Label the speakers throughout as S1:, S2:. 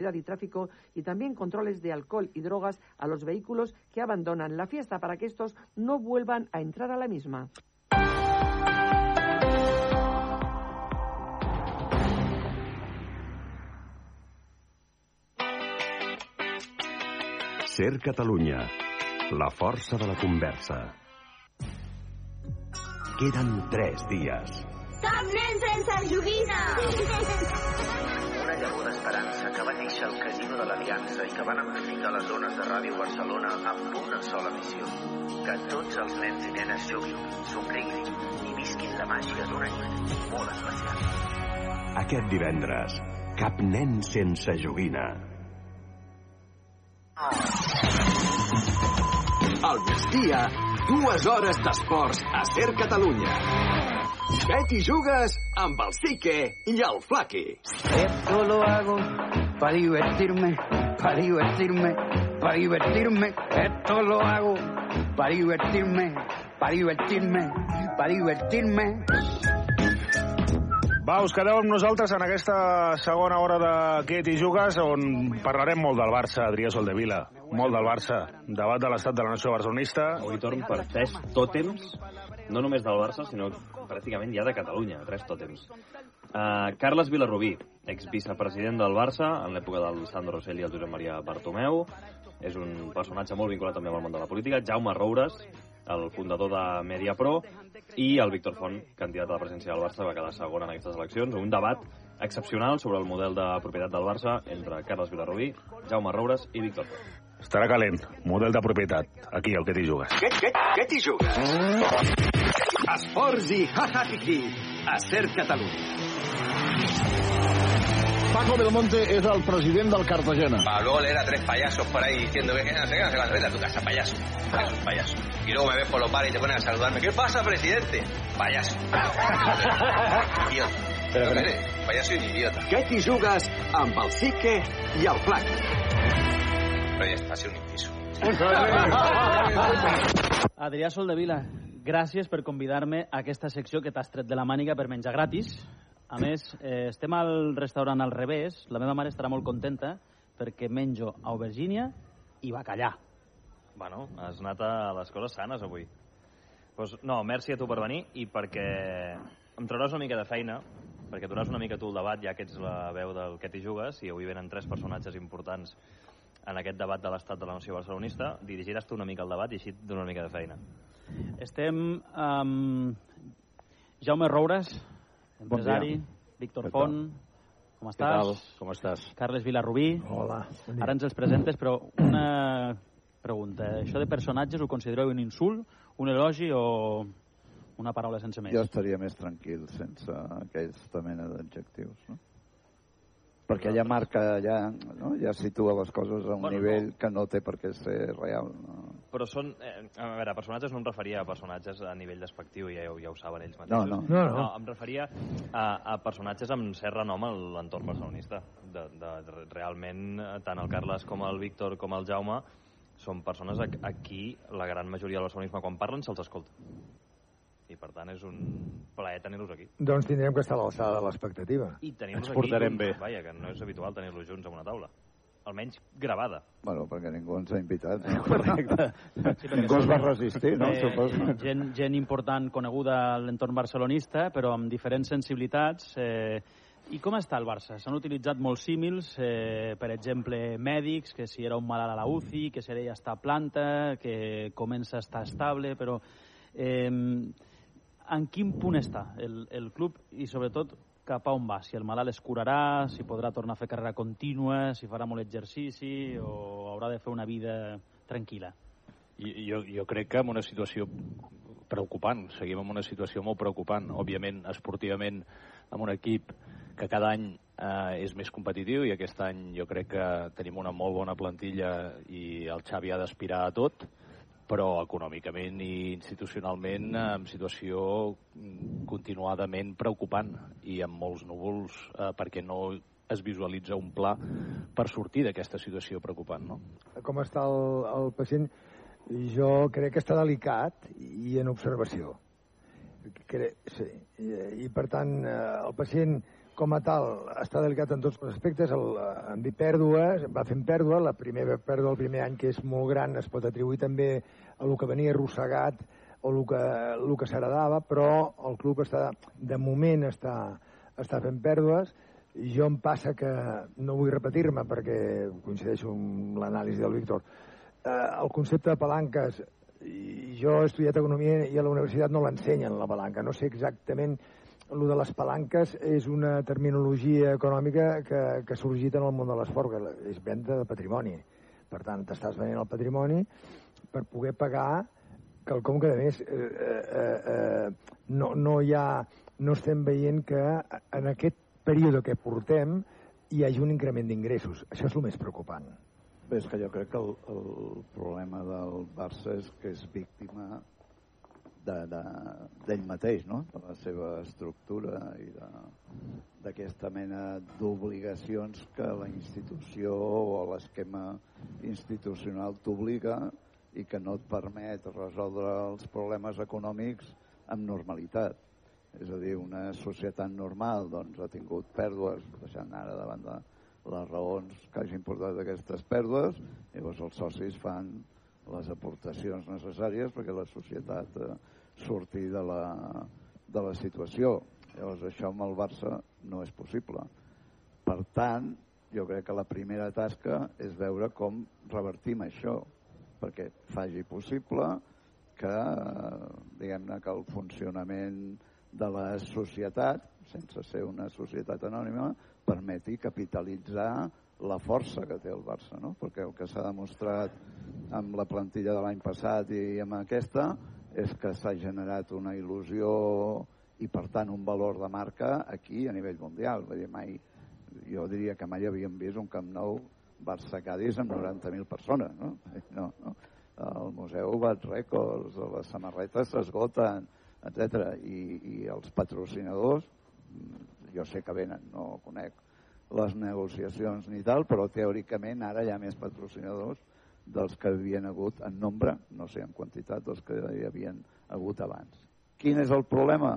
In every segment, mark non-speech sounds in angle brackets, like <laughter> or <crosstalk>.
S1: y tráfico y también controles de alcohol y drogas a los vehículos que abandonan la fiesta para que estos no vuelvan a entrar a la misma.
S2: Ser Catalunya, la força de la conversa. Queden tres dies.
S3: Cap nen sense joguina! <laughs>
S4: Una llavor d'esperança que va néixer al Casino de l'Aliança i que van amplificar les zones de Ràdio Barcelona amb una sola missió. Que tots els nens i nenes juguin, somriguin i visquin la màgia d'una nit molt especial.
S2: Aquest divendres, cap nen sense joguina.
S5: Al migdia, dues hores d'esports a Ser Catalunya. Bet i jugues amb el Sique i el Flaqui.
S6: Esto lo hago para divertirme, para divertirme, para divertirme. Esto lo hago para divertirme, para divertirme, para divertirme.
S7: Va, us quedeu amb nosaltres en aquesta segona hora de Què t'hi jugues, on parlarem molt del Barça, Adrià Soldevila. Molt del Barça. Debat de l'estat de la nació barcelonista.
S8: Avui torn per tres tòtems, no només del Barça, sinó pràcticament ja de Catalunya, tres tòtems. Uh, Carles Vilarrubí, exvicepresident del Barça, en l'època del Sandro Rosell i el Josep Maria Bartomeu, és un personatge molt vinculat també amb el món de la política. Jaume Roures, el fundador de Mediapro, i el Víctor Font, candidat a la presidència del Barça, va quedar segon en aquestes eleccions. Un debat excepcional sobre el model de propietat del Barça entre Carles Vilarrubí, Jaume Roures i Víctor Font.
S7: Estarà calent. Model de propietat. Aquí, el que t'hi jugues.
S5: Què, què, què t'hi jugues? Esports i ha-ha-hi-hi a Ser Catalunya.
S9: Paco Belmonte es el president del Cartagena.
S10: Para luego leer a tres payasos por ahí diciendo que no sé qué, no sé cuánto, vete a tu casa, payaso. Eres un payaso. Y luego me ves por los bares y te ponen a saludarme. ¿Qué pasa, presidente? Payaso. <laughs> idiota.
S5: Pero,
S10: que
S5: pero-
S10: payaso y un idiota.
S5: Què t'hi jugues amb el Sique i el?
S10: Pero ya está, ha sido un inciso.
S11: Adrià Soldevila, gràcies per convidar-me a aquesta secció que t'has tret de la màniga per menjar gratis. A més, eh, estem al restaurant al revés. La meva mare estarà molt contenta perquè menjo aubergínia i bacallà.
S8: Bueno, has anat a les coses sanes avui. Pues, no, merci a tu per venir i perquè em trauràs una mica de feina, perquè duràs una mica tu el debat, ja que ets la veu del que t'hi jugues, i avui venen tres personatges importants en aquest debat de l'estat de la nació barcelonista. Dirigiràs tu una mica el debat i així et dono una mica de feina.
S11: Estem amb Jaume Roures, empresari,
S12: dia.
S11: Víctor
S12: Què
S11: Font, com
S12: Què
S11: estàs?
S12: tal? Com estàs?
S11: Carles Vilarrubí.
S12: Hola, bon.
S11: Ara ens els presentes, però una pregunta. Això de personatges ho considereu un insult, un elogi o una paraula sense més?
S12: Jo estaria més tranquil sense aquesta mena d'adjectius, no? Perquè ja marca, ja, no? ja situa les coses a un
S8: Bueno,
S12: nivell que no té per què ser real. No?
S8: Però són... Eh, a veure, personatges no em referia a personatges a nivell despectiu, ja, ho- ja ho saben ells
S12: No,
S8: mateixos.
S12: no. No, no.
S8: no em referia a, a personatges amb cert renom a l'entorn barcelonista. De, de, de, realment, tant el Carles com el Víctor com el Jaume són persones a, a qui la gran majoria del barcelonisme, quan parlen, se'ls escolta. I, per tant, és un plaer tenir-los aquí.
S13: Doncs tindrem que estar a l'alçada de l'expectativa.
S8: I tenir-los aquí...
S13: portarem
S8: junts.
S13: bé.
S8: Vaja, que no és habitual tenir-los junts a una taula. Almenys gravada.
S12: Bueno, perquè ningú ens ha invitat. No? <laughs>
S11: Correcte.
S12: ningú es va resistir, no?
S11: Eh,
S12: Suposo.
S11: gent, gent important, coneguda a l'entorn barcelonista, però amb diferents sensibilitats. Eh, I com està el Barça? S'han utilitzat molts símils, eh, per exemple, mèdics, que si era un malalt a la UCI, que si ara ja està a planta, que comença a estar estable, però eh, en quin punt està el, el club i, sobretot, cap a on va? Si el malalt es curarà, si podrà tornar a fer carrera contínua, si farà molt exercici o haurà de fer una vida tranquil·la?
S14: Jo, jo crec que en una situació preocupant, seguim en una situació molt preocupant, òbviament esportivament amb un equip que cada any eh, és més competitiu i aquest any jo crec que tenim una molt bona plantilla i el Xavi ha d'aspirar a tot, però econòmicament i institucionalment eh, en situació mm, continuadament preocupant i amb molts núvols eh, perquè no es visualitza un pla per sortir d'aquesta situació preocupant. No?
S13: Com està el, el pacient? Jo crec que està delicat i en observació. Cre sí. I, I, per tant, eh, el pacient com a tal, està delicat en tots els aspectes. El, en dir pèrdues, va fent pèrdua. La primera pèrdua el primer any, que és molt gran, es pot atribuir també a el que venia arrossegat o el que, el que s'heredava, però el club està, de moment està, està fent pèrdues. Jo em passa que, no vull repetir-me perquè coincideixo amb l'anàlisi del Víctor, eh, el concepte de palanques, jo he estudiat economia i a la universitat no l'ensenyen, la palanca. No sé exactament el de les palanques és una terminologia econòmica que, que ha sorgit en el món de l'esport, que és venda de patrimoni. Per tant, t'estàs venent el patrimoni per poder pagar quelcom que, a més, eh, eh, eh, no, no, hi ha, no estem veient que en aquest període que portem hi hagi un increment d'ingressos. Això és el més preocupant.
S12: Bé, és que jo crec que el, el problema del Barça és que és víctima d'ell de, de, mateix, no? de la seva estructura i d'aquesta mena d'obligacions que la institució o l'esquema institucional t'obliga i que no et permet resoldre els problemes econòmics amb normalitat. És a dir, una societat normal doncs, ha tingut pèrdues, deixant ara de les raons que hagin portat aquestes pèrdues, llavors els socis fan les aportacions necessàries perquè la societat eh, surti de la, de la situació. Llavors això amb el Barça no és possible. Per tant, jo crec que la primera tasca és veure com revertim això, perquè faci possible que, diguem-ne, que el funcionament de la societat, sense ser una societat anònima, permeti capitalitzar la força que té el Barça, no? perquè el que s'ha demostrat amb la plantilla de l'any passat i amb aquesta és que s'ha generat una il·lusió i per tant un valor de marca aquí a nivell mundial. Vull dir, mai, jo diria que mai havíem vist un Camp Nou Barça-Cadis amb 90.000 persones. No? No, no. El museu bat rècords, les samarretes s'esgoten, etc. I, I els patrocinadors, jo sé que venen, no conec les negociacions ni tal, però teòricament ara hi ha més patrocinadors dels que havien hagut en nombre, no sé en quantitat, dels que hi havien hagut abans. Quin és el problema?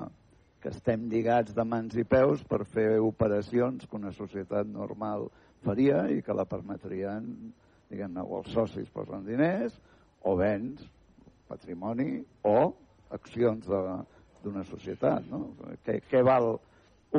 S12: Que estem lligats de mans i peus per fer operacions que una societat normal faria i que la permetrien, diguem-ne, o els socis posen diners, o vens patrimoni, o accions d'una societat. No? Què, què val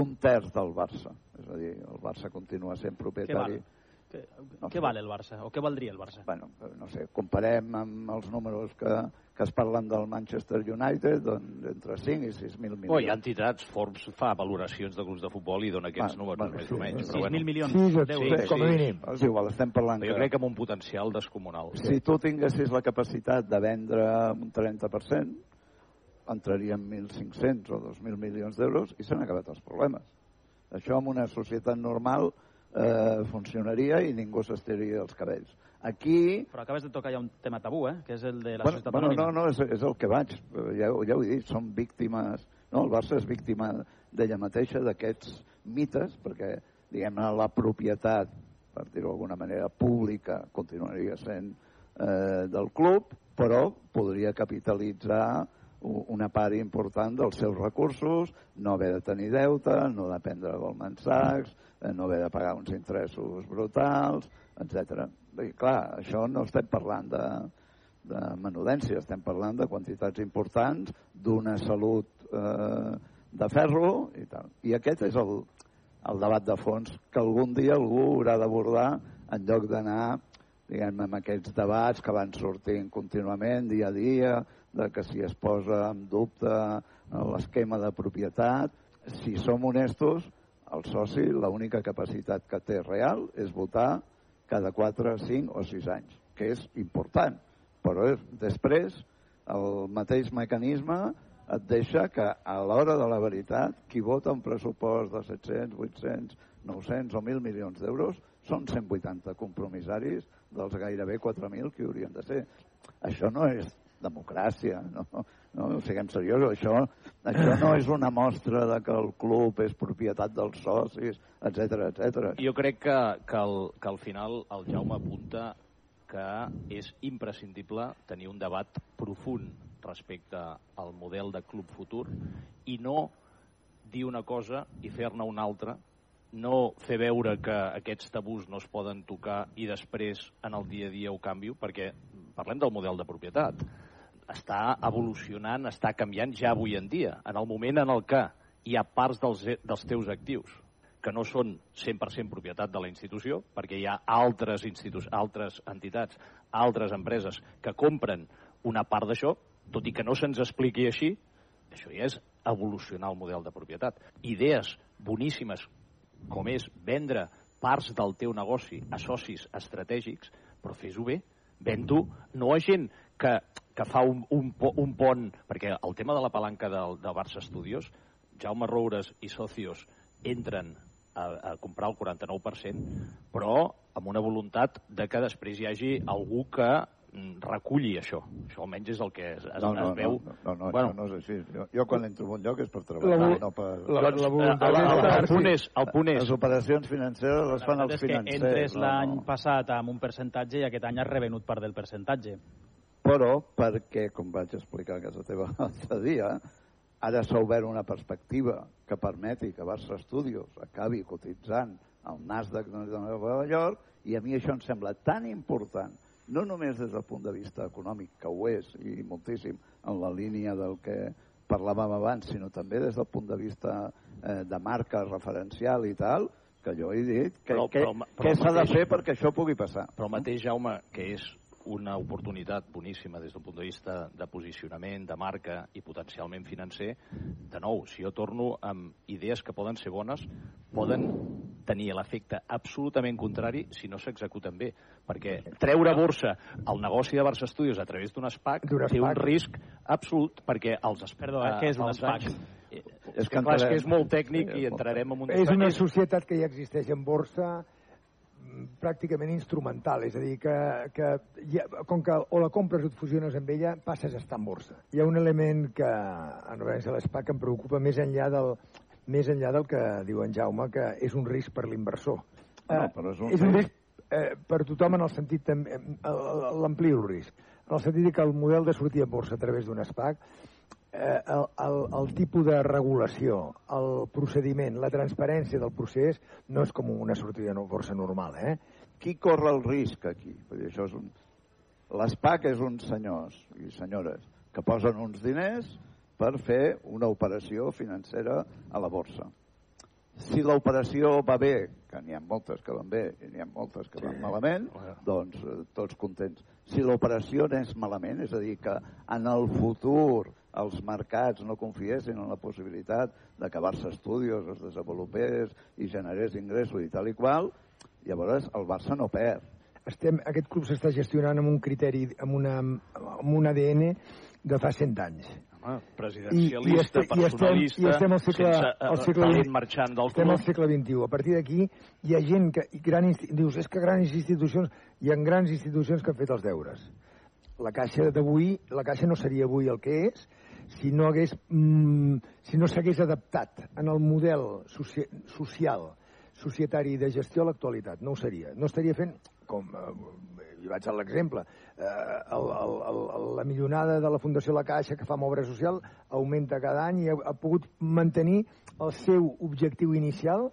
S12: un terç del Barça? És a dir, el Barça continua sent propietari...
S11: Què val? Què, no què val el Barça? O què valdria el Barça?
S12: Bueno, no sé, comparem amb els números que, que es parlen del Manchester United, doncs entre 5 i 6.000 milions.
S14: Oh, hi ha entitats, Forbes fa valoracions de clubs de futbol i dona aquests bueno, números, bueno, més sí, o menys.
S11: 6.000 bueno. milions
S13: sí,
S11: d'euros.
S13: Sí, com a mínim.
S12: És igual, estem parlant
S14: Però jo crec que amb un potencial descomunal.
S12: Si tu tinguessis la capacitat de vendre un 30%, entraríem 1.500 o 2.000 milions d'euros i s'han acabat els problemes. Això en una societat normal eh, funcionaria i ningú s'estiria els cabells. Aquí...
S11: Però acabes de tocar ja un tema tabú, eh? que és el de la
S12: bueno,
S11: societat
S12: bueno,
S11: anònima.
S12: No, no, és, és el que vaig. Ja, ja ho he dit, són víctimes... No, el Barça és víctima d'ella mateixa, d'aquests mites, perquè, diguem-ne, la propietat, per dir-ho d'alguna manera, pública, continuaria sent eh, del club, però podria capitalitzar una part important dels seus recursos, no haver de tenir deute, no dependre de Goldman Sachs, eh, no haver de pagar uns interessos brutals, etc. I clar, això no estem parlant de, de menudència, estem parlant de quantitats importants, d'una salut eh, de ferro i tal. I aquest és el, el debat de fons que algun dia algú haurà d'abordar en lloc d'anar diguem amb aquests debats que van sortint contínuament, dia a dia, de que si es posa en dubte l'esquema de propietat, si som honestos, el soci l'única capacitat que té real és votar cada 4, 5 o 6 anys, que és important. Però és, després el mateix mecanisme et deixa que a l'hora de la veritat qui vota un pressupost de 700, 800, 900 o 1.000 milions d'euros són 180 compromissaris dels gairebé 4.000 que haurien de ser. Això no és democràcia, no? no? Siguem seriosos, això, això no és una mostra de que el club és propietat dels socis, etc etc.
S14: Jo crec que, que, al, que al final el Jaume apunta que és imprescindible tenir un debat profund respecte al model de club futur i no dir una cosa i fer-ne una altra, no fer veure que aquests tabús no es poden tocar i després en el dia a dia ho canvio, perquè parlem del model de propietat. Està evolucionant, està canviant ja avui en dia. En el moment en el que hi ha parts dels, dels teus actius que no són 100% propietat de la institució, perquè hi ha altres, altres entitats, altres empreses que compren una part d'això, tot i que no se'ns expliqui així, això ja és evolucionar el model de propietat. Idees boníssimes com és vendre parts del teu negoci a socis estratègics, però fes-ho bé, ven-ho no a gent que, que fa un, un, un pont, perquè el tema de la palanca del, de Barça Studios, Jaume Roures i socios entren a, a comprar el 49%, però amb una voluntat de que després hi hagi algú que mm, reculli això. Això almenys és el que es, es,
S12: No, no,
S14: es veu.
S12: no, no, no,
S14: bueno,
S12: això no és així. Jo, jo quan entro en un lloc és per treballar,
S14: La-
S12: no per...
S14: la- la Doncs, voluntat el- el- és- el punt és- el punt és-
S12: Les operacions financeres les fan
S11: La
S12: els
S11: veritat és que
S12: financers.
S11: entres
S12: no,
S11: l'any
S12: no.
S11: passat amb un percentatge i aquest any has revenut part del percentatge.
S12: Però perquè, com vaig explicar a casa teva <laughs> l'altre dia, ara s'ha obert una perspectiva que permeti que Barça Studios acabi cotitzant al Nasdaq de Nova York i a mi això em sembla tan important no només des del punt de vista econòmic, que ho és, i moltíssim, en la línia del que parlàvem abans, sinó també des del punt de vista eh, de marca referencial i tal, que jo he dit que,
S14: Però-
S12: que,
S14: però- però
S12: què s'ha de fer perquè això pugui passar.
S14: Però el mateix, Jaume, que és una oportunitat boníssima des d'un punt de vista de posicionament, de marca i potencialment financer, de nou, si jo torno amb idees que poden ser bones, poden tenir l'efecte absolutament contrari si no s'executen bé. Perquè treure a borsa el negoci de Barça Studios a través d'un SPAC
S13: D'un
S14: té un
S13: SPAC.
S14: risc absolut perquè els...
S11: Perdó, eh, què és un SPAC?
S14: anys- Eh,
S12: És
S14: És
S12: que
S14: clar, és que és molt tècnic i entrarem en un...
S13: És una societat que ja existeix en borsa pràcticament instrumental, és a dir, que, que ja, com que o la compres o et fusiones amb ella, passes a estar en borsa. Hi ha un element que, en referència a l'ESPAC, em preocupa més enllà del, més enllà del que diu en Jaume, que és un risc per l'inversor.
S12: No,
S13: Eh,
S12: però és un
S13: és un
S12: risc.
S13: eh, per tothom en el sentit eh, l'amplio el risc, en el sentit que el model de sortir a borsa a través d'un SPAC eh, el, el, el tipus de regulació, el procediment, la transparència del procés no és com una sortida a borsa normal, eh?
S12: Qui corre el risc aquí? Perquè això és un... L'ESPAC és uns senyors i senyores que posen uns diners per fer una operació financera a la borsa. Si l'operació va bé, que n'hi ha moltes que van bé i n'hi ha moltes que van malament, doncs eh, tots contents. Si l'operació anés malament, és a dir, que en el futur els mercats no confiessin en la possibilitat Barça Studios es desenvolupés i generés ingressos i tal i qual, llavors el Barça no perd.
S13: Estem, aquest club s'està gestionant amb un criteri, amb, una, amb un ADN de fa 100 anys.
S14: Home, presidencialista,
S13: I, i, estem, i, estem,
S14: personalista,
S13: i estem al segle,
S14: sense, eh,
S13: al segle
S14: talent marxant del
S13: estem al segle XXI. A partir d'aquí hi ha gent que... Gran, dius, és que grans institucions... Hi ha grans institucions que han fet els deures. La Caixa d'avui, la Caixa no seria avui el que és si no hagués, mm, si no s'hagués adaptat en el model soci social, societari de gestió a l'actualitat. No ho seria. No estaria fent, com eh, i vaig a l'exemple, eh, la milionada de la Fundació La Caixa que fa amb obra social augmenta cada any i ha, ha pogut mantenir el seu objectiu inicial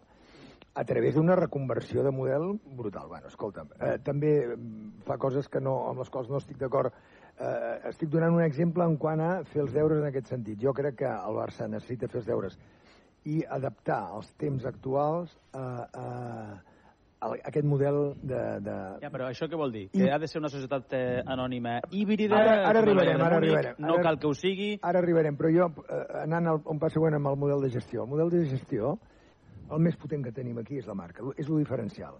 S13: a través d'una reconversió de model brutal. Bueno, escolta'm, eh, també fa coses que no, amb les quals no estic d'acord. Eh, estic donant un exemple en quant a fer els deures en aquest sentit. Jo crec que el Barça necessita fer els deures i adaptar els temps actuals a, a, a aquest model de... de...
S11: Ja, però això què vol dir?
S13: I-
S11: Que ha de ser una societat eh, anònima híbrida?
S13: Ara, ara
S11: el
S13: arribarem, ara arribarem.
S11: No
S13: ara,
S11: cal que ho sigui.
S13: Ara arribarem, però jo, eh, anant al, un pas següent amb el model de gestió. El model de gestió, el més potent que tenim aquí és la marca, és el diferencial.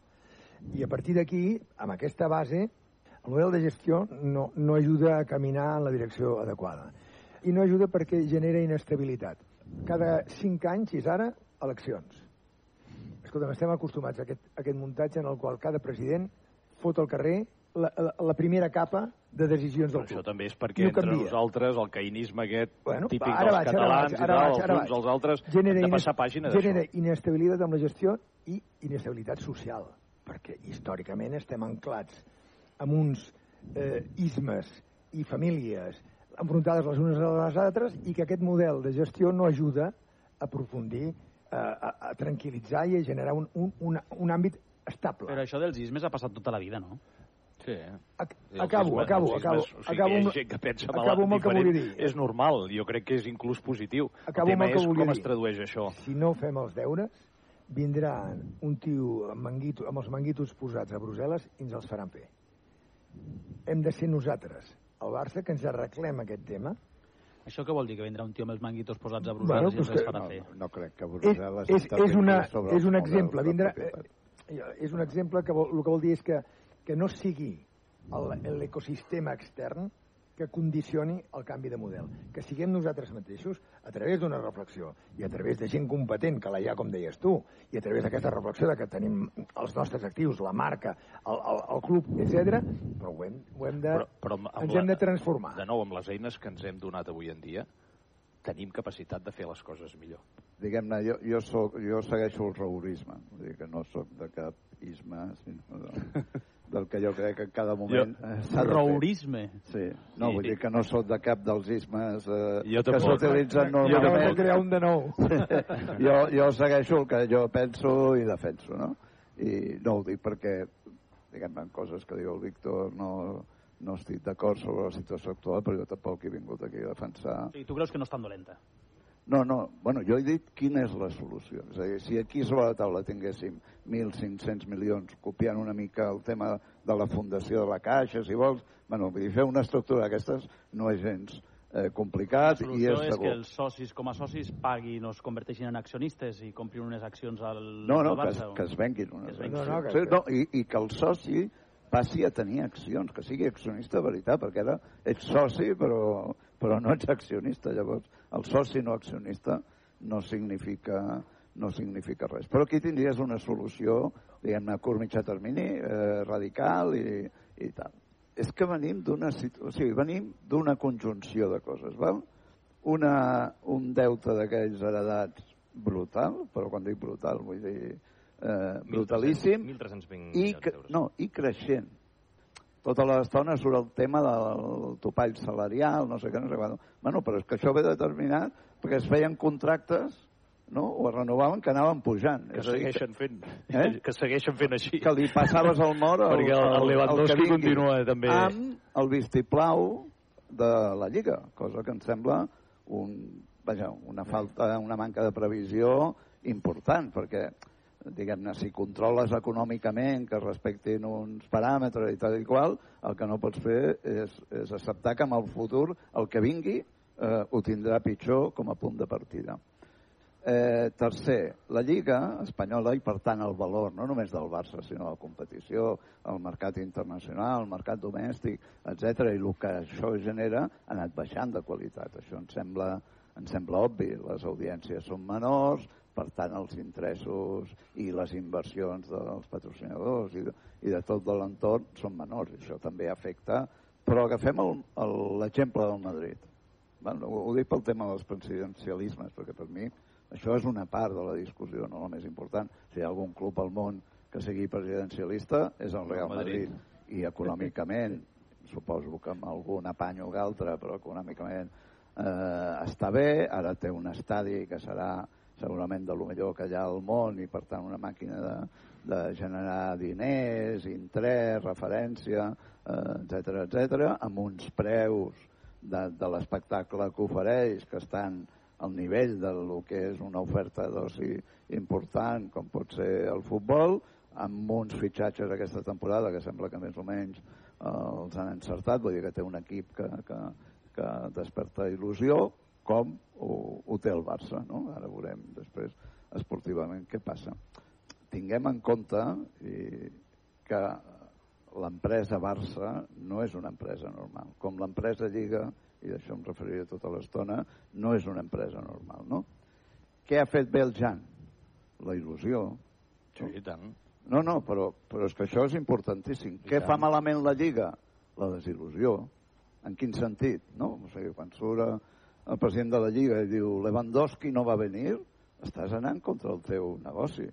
S13: I a partir d'aquí, amb aquesta base, el model de gestió no, no ajuda a caminar en la direcció adequada. I no ajuda perquè genera inestabilitat. Cada cinc anys, és ara, eleccions. Escolta'm, estem acostumats a aquest, a aquest muntatge en el qual cada president fot al carrer la, la, la primera capa de decisions del
S14: Això
S13: club.
S14: també és
S13: I
S14: perquè
S13: ho
S14: entre
S13: canvia.
S14: nosaltres el caïnisme aquest
S13: Bueno,
S14: típic
S13: ara
S14: dels
S13: vaig, ara
S14: catalans
S13: vaig,
S14: i
S13: ara
S14: tal,
S13: vaig,
S14: els
S13: ara
S14: uns
S13: vaig.
S14: als altres,
S13: genera,
S14: hem de passar pàgina
S13: genera inestabilitat amb la gestió i inestabilitat social, perquè històricament estem anclats amb uns eh, ismes i famílies enfrontades les unes a les altres i que aquest model de gestió no ajuda aprofundir, a, a, tranquil·litzar i a generar un, un, un, un àmbit estable.
S11: Però això dels ismes ha passat tota la vida, no?
S14: Sí.
S13: acabo, acabo, acabo,
S14: O sigui,
S13: acabo
S14: hi ha
S13: amb-
S14: gent que pensa
S13: acabo
S14: malalt
S13: amb el que volia dir.
S14: És normal, jo crec que és inclús positiu.
S13: Acabo
S14: el
S13: amb
S14: tema
S13: el que
S14: és com
S13: dir.
S14: es tradueix això.
S13: Si no fem els deures, vindrà un tio amb, manguito, amb els manguitos posats a Brussel·les i ens els faran fer. Hem de ser nosaltres, el Barça, que ens arreglem aquest tema.
S11: Això què vol dir, que vindrà un tio amb els manguitos posats a
S13: Bueno,
S11: Brussel·les
S13: pues
S11: i els
S13: que-
S11: farà
S12: No,
S11: fer?
S12: no crec que
S13: És,
S12: Brussel·les
S13: és, és, una,
S12: sobre
S13: és un exemple, vindrà, eh, és un exemple que vol, el que vol dir és que, que no sigui el- l'ecosistema extern que condicioni el canvi de model. Que siguem nosaltres mateixos, a través d'una reflexió i a través de gent competent, que la hi ha, com deies tu, i a través d'aquesta reflexió de que tenim els nostres actius, la marca, el, el, el club, etc. però ho hem, ho hem de,
S14: Però, però
S13: ens hem de transformar.
S14: De nou, amb les eines que ens hem donat avui en dia, tenim capacitat de fer les coses millor.
S12: Diguem-ne, jo, jo, soc, jo segueixo el reurisme, vull dir que no sóc de cap isme, sinó de, del que jo crec que en cada moment
S11: Jo-
S12: eh, s'ha de fer.
S11: Reurisme?
S12: Sí, no,
S11: Sí.
S12: vull dir que no sóc de cap dels ismes eh,
S14: Jo
S12: que
S14: tampoc.
S12: s'utilitzen
S13: Jo
S12: normalment.
S13: de crear un de nou. <laughs>
S12: jo, jo segueixo el que jo penso i defenso, no? I no ho dic perquè, diguem-ne, en coses que diu el Víctor, no, no estic d'acord sobre la situació actual, però jo tampoc he vingut aquí a defensar
S11: O sigui, tu creus que no és tan dolenta?
S12: no, no, bueno, jo he dit quina és la solució. És a dir, si aquí sobre la taula tinguéssim 1.500 milions copiant una mica el tema de la fundació de la Caixa, si vols, bueno, vull dir, fer una estructura d'aquestes no és gens eh,
S11: La
S12: complicat i
S11: solució
S12: és
S11: és,
S12: segur.
S11: que els socis, com a socis, paguin o es converteixin en accionistes i comprin unes accions al,
S12: No, no,
S11: al
S12: que, es,
S11: Barça. o-
S12: que es venguin unes
S11: Que es venguin.
S12: accions.
S13: No, no, que-
S12: Sí, no, i, I que el soci passi a tenir accions, que sigui accionista de veritat, perquè ara ets soci però, però no ets accionista. Llavors, el soci no accionista no significa, no significa res. Però aquí tindries una solució, diguem-ne, a curt mitjà termini, eh, radical i, i tal. És que venim d'una o sigui, venim d'una conjunció de coses, val? Una, un deute d'aquells heredats brutal, però quan dic brutal vull dir eh, brutalíssim,
S8: 1.320
S12: i, que,
S8: d'euros.
S12: no, i creixent. Tota l'estona surt el tema del topall salarial, no sé què, no sé què. Bueno, però és que això ve determinat perquè es feien contractes no? o es renovaven que anaven pujant.
S14: Que
S12: És a dir,
S14: segueixen fent,
S12: Eh? <laughs>
S14: que segueixen fent així.
S12: que li passaves el mort al,
S14: Perquè el- el Lewandowski
S12: que vingui,
S14: continua també.
S12: amb el vistiplau de la Lliga, cosa que em sembla un, vaja, una falta, una manca de previsió important, perquè diguem-ne, si controles econòmicament que es respectin uns paràmetres i tal i qual, el que no pots fer és, és acceptar que en el futur el que vingui eh, ho tindrà pitjor com a punt de partida. Eh, tercer, la Lliga espanyola i per tant el valor no només del Barça sinó la competició, el mercat internacional, el mercat domèstic, etc i el que això genera ha anat baixant de qualitat. Això em sembla, em sembla obvi. Les audiències són menors, per tant els interessos i les inversions dels patrocinadors i de, i de tot de l'entorn són menors. I això també afecta. Però agafem l'exemple del Madrid. Bueno, ho, ho dic pel tema dels presidencialismes, perquè per mi això és una part de la discussió, no la més important. Si hi ha algun club al món que sigui presidencialista, és el Real Madrid. I econòmicament, <laughs> suposo que amb algun apany o altre, però econòmicament eh, està bé. Ara té un estadi que serà segurament de lo millor que hi ha al món i per tant una màquina de, de generar diners, interès, referència, eh, etc etc, amb uns preus de, de l'espectacle que ofereix que estan al nivell de lo que és una oferta d'oci important com pot ser el futbol amb uns fitxatges aquesta temporada que sembla que més o menys eh, els han encertat, vull dir que té un equip que, que, que desperta il·lusió com ho, ho té el Barça no? ara veurem després esportivament què passa tinguem en compte i, que l'empresa Barça no és una empresa normal. Com l'empresa Lliga, i d'això em referiré tota l'estona, no és una empresa normal, no? Què ha fet bé el Jan? La il·lusió.
S14: Sí, i tant.
S12: No, no, però, però és que això és importantíssim.
S14: I
S12: Què
S14: tant.
S12: fa malament la Lliga? La desil·lusió. En quin sentit? No? O sigui, quan surt el president de la Lliga i diu Lewandowski no va venir, estàs anant contra el teu negoci.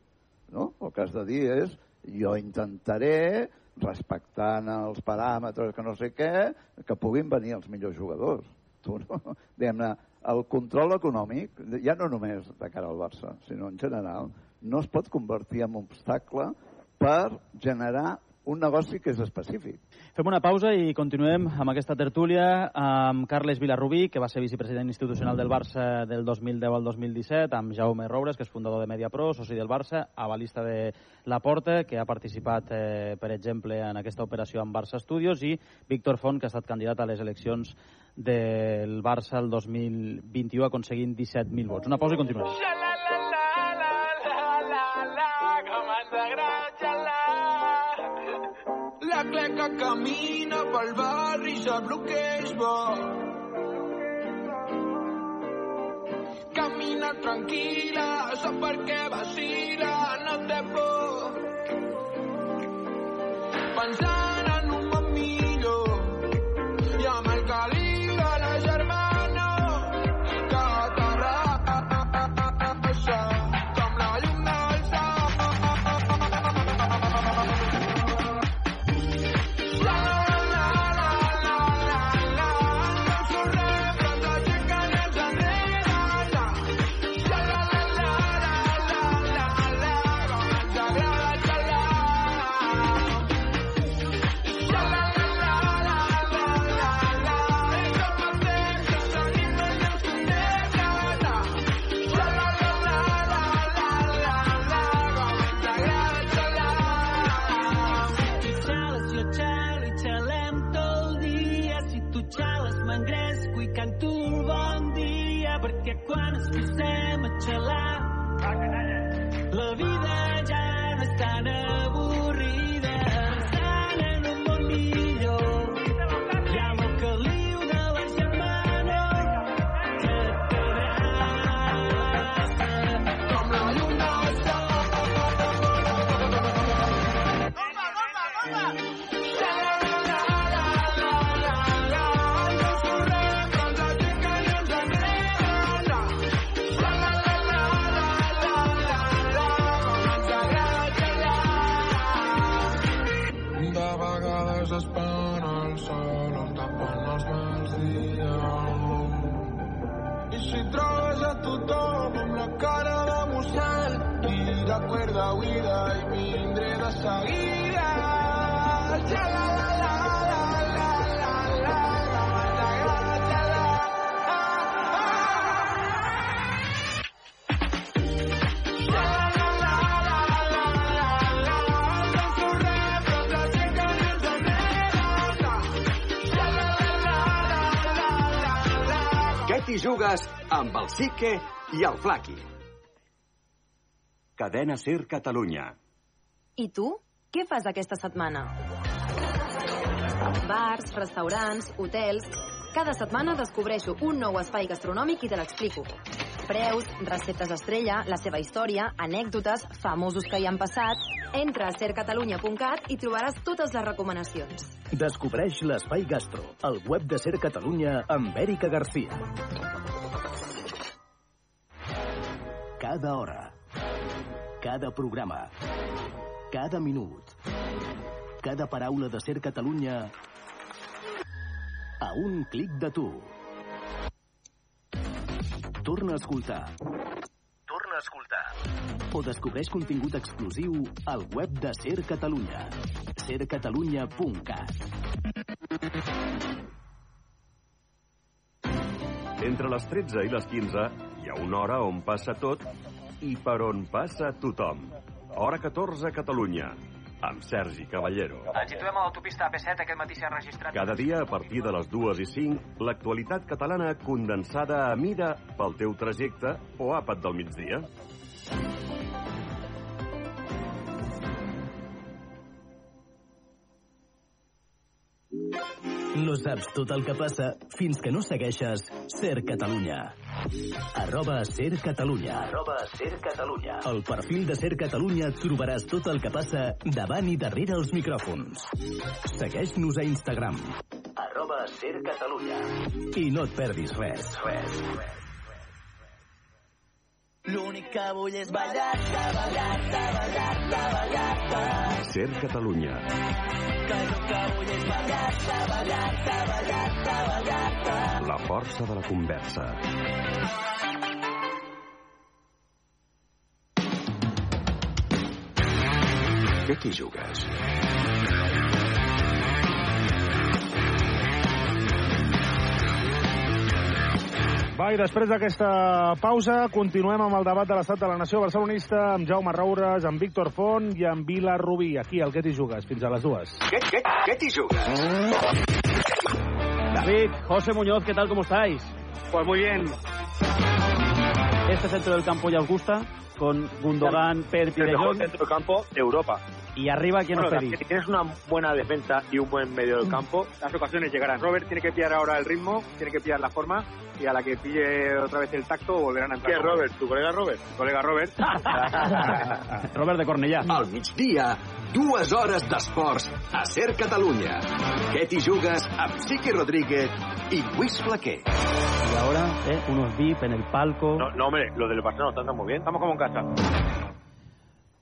S12: No? El que has de dir és jo intentaré, respectant els paràmetres que no sé què, que puguin venir els millors jugadors. <laughs> Tu no? Diguem-ne, el control econòmic, ja no només de cara al Barça, sinó en general, no es pot convertir en obstacle per generar un negoci que és específic.
S11: Fem una pausa i continuem amb aquesta tertúlia amb Carles Vilarrubí, que va ser vicepresident institucional del Barça del 2010 al 2017, amb Jaume Roures, que és fundador de Mediapro, soci del Barça, avalista de La Porta, que ha participat, eh, per exemple, en aquesta operació amb Barça Studios, i Víctor Font, que ha estat candidat a les eleccions del Barça el 2021, aconseguint 17.000 vots. Una pausa i continuem.
S15: La camina pel barri sap el que és bo. Camina tranquil·la, sap per què vacila, no té por. Pensant said cuerda huida i vindré de seguida. Ja la la la la la la la la la la la
S5: Què t'hi jugues amb el Sique i el Flaqui?
S2: Cadena Ser Catalunya.
S16: I tu? Què fas aquesta setmana? Bars, restaurants, hotels... Cada setmana descobreixo un nou espai gastronòmic i te l'explico. Preus, receptes estrella, la seva història, anècdotes, famosos que hi han passat... Entra a sercatalunya.cat i trobaràs totes les recomanacions.
S17: Descobreix l'Espai Gastro, el web de Ser Catalunya amb Èrica Garcia. Cada hora, cada programa, cada minut, cada paraula de Ser Catalunya a un clic de tu. Torna a escoltar
S18: Torna a escoltar.
S17: o descobreix contingut exclusiu al web de Ser Catalunya. sercatalunya.cat
S2: Entre les 13 i les 15 hi ha una hora on passa tot i per on passa tothom. Hora 14 a Catalunya, amb Sergi Caballero.
S19: Ens situem a l'autopista AP7, aquest matí s'ha registrat...
S2: Cada dia, a partir de les 2 i 5, l'actualitat catalana condensada a mida pel teu trajecte o àpat del migdia.
S17: No saps tot el que passa fins que no segueixes Ser Catalunya. Arroba Ser Catalunya.
S18: Arroba Ser Catalunya.
S17: Al perfil de Ser Catalunya trobaràs tot el que passa davant i darrere els micròfons. Segueix-nos a Instagram
S18: Arroba Ser Catalunya.
S17: i no et perdis res.
S18: Res.
S20: L'únic que vull és ballar-te, ballar-te, ballar-te, ballar-te.
S2: Ser Catalunya.
S20: Que el que vull és ballar-te.
S2: La força de la conversa.
S5: Què t'hi jugues?
S7: Va, i després d'aquesta pausa continuem amb el debat de l'estat de la nació barcelonista amb Jaume Roures, amb Víctor Font i amb Vila Rubí. Aquí, al Què t'hi jugues? Fins a les dues.
S5: ¿Qué, qué, qué t'hi jugues?
S11: David, José Muñoz, ¿qué tal? ¿Cómo estáis?
S21: Pues muy bien.
S11: Este centro del campo ya os gusta, con Gundogan, Perpi,
S21: El mejor centro del campo de Europa.
S11: Y arriba, ¿quién
S21: Bueno,
S11: pedís?
S21: si tienes una buena defensa y un buen medio del campo, las ocasiones llegarán. Robert tiene que pillar ahora el ritmo, tiene que pillar la forma y a la que pille otra vez el tacto volverán a entrar.
S10: ¿Quién es Robert? ¿Tu colega Robert?
S21: Colega Robert. <laughs>
S11: Robert de Cornellà.
S5: Al migdia, dues hores d'esports a Ser Catalunya. Què t'hi jugues amb Siqui Rodríguez i Luis Flaquer.
S11: Y ahora, eh, unos VIP en el palco.
S21: No, no, hombre, lo del Barcelona está muy bien. Estamos como en casa.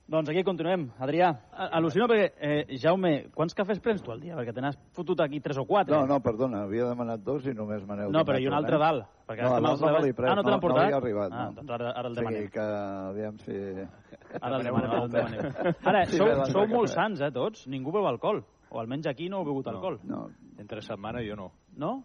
S11: Doncs aquí continuem. Adrià, al·lucino perquè, eh, Jaume, quants cafès prens tu al dia? Perquè te n'has fotut aquí tres o quatre.
S12: No, no, perdona, havia demanat dos i només me n'heu
S11: No, però i un altre
S12: eh?
S11: dalt, perquè
S12: no, l'altre no l'he pres,
S11: Ah, no te portat?
S12: No, li ha arribat,
S11: Ah,
S12: no.
S11: doncs ara- ara el
S12: O sigui
S11: demanem.
S12: que, aviam si...
S11: Ara el demanem, ara el demanem. Ara,
S12: Sí,
S11: sou, sou molt sants, eh, tots? Ningú beu alcohol. O almenys aquí no heu begut alcohol.
S12: No.
S14: Entre setmana jo no.
S11: No?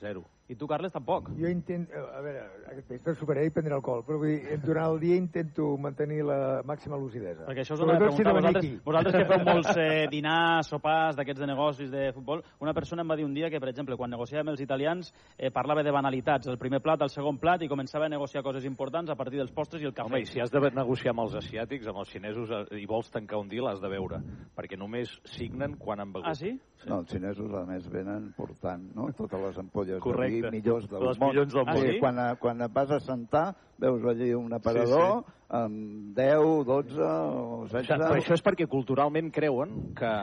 S14: Zero.
S11: I tu, Carles, tampoc?
S13: Jo intento... A veure, aquest vespre superaré i prendre alcohol, però vull dir, durant el dia intento mantenir la màxima lucidesa.
S11: Perquè això us ho de preguntar vosaltres, vosaltres que feu <laughs> molts eh, dinars, sopars d'aquests de negocis de futbol. Una persona em va dir un dia que, per exemple, quan negociàvem els italians, eh, parlava de banalitats, el primer plat, el segon plat, i començava a negociar coses importants a partir dels postres i el cafè.
S14: Home, i si has de negociar amb els asiàtics, amb els xinesos, eh, i vols tancar un deal, has de veure. Perquè només signen quan han begut.
S11: Ah, sí?
S12: No, els xinesos, a més, venen portant no? totes les ampolles
S14: Correcte.
S12: Vi millors del
S14: Les
S12: món.
S14: millors del món.
S12: Sigui,
S14: Ah, sí?
S12: quan, quan et vas a sentar, veus allí un aparador
S14: Sí,
S12: amb 10, 12 o 16...
S14: Això, però això és perquè culturalment creuen que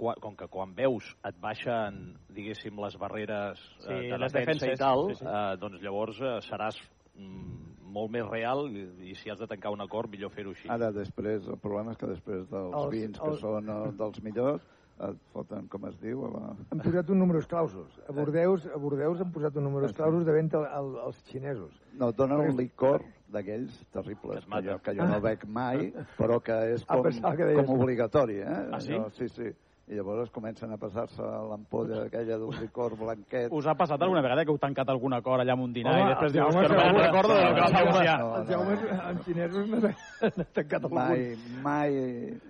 S14: com que quan veus et baixen, diguéssim, les barreres
S11: Sí,
S14: eh, de
S11: les
S14: defensa
S11: defenses,
S14: i tal,
S11: sí, sí.
S14: Eh, doncs llavors eh, seràs mm, molt més real i, i si has de tancar un acord, millor fer-ho així.
S12: Ara, després, el problema és que després dels
S13: Els-
S12: vins que
S13: els-
S12: són eh, dels millors, et foten, com es diu, a...
S13: Han posat un número clausos. A Bordeus, a Bordeus han posat un número clausos de venda al, als xinesos.
S12: No, donen un licor d'aquells terribles, que jo, que jo no bec mai, però que és <laughs>
S13: Ah,
S12: com,
S13: pensava que
S12: com obligatori, eh?
S11: Ah, sí?
S12: Allò, sí, sí. I llavors comencen a passar-se l'ampolla aquella d'un licor blanquet.
S11: Us ha passat alguna vegada que heu tancat algun acord allà amb un dinar
S13: Home,
S11: i després dius, que no recordo del que
S13: Jaume-
S11: negociar.
S12: no,
S13: Els jaumes amb xinesos no n'ha tancat algun.
S12: Mai, mai...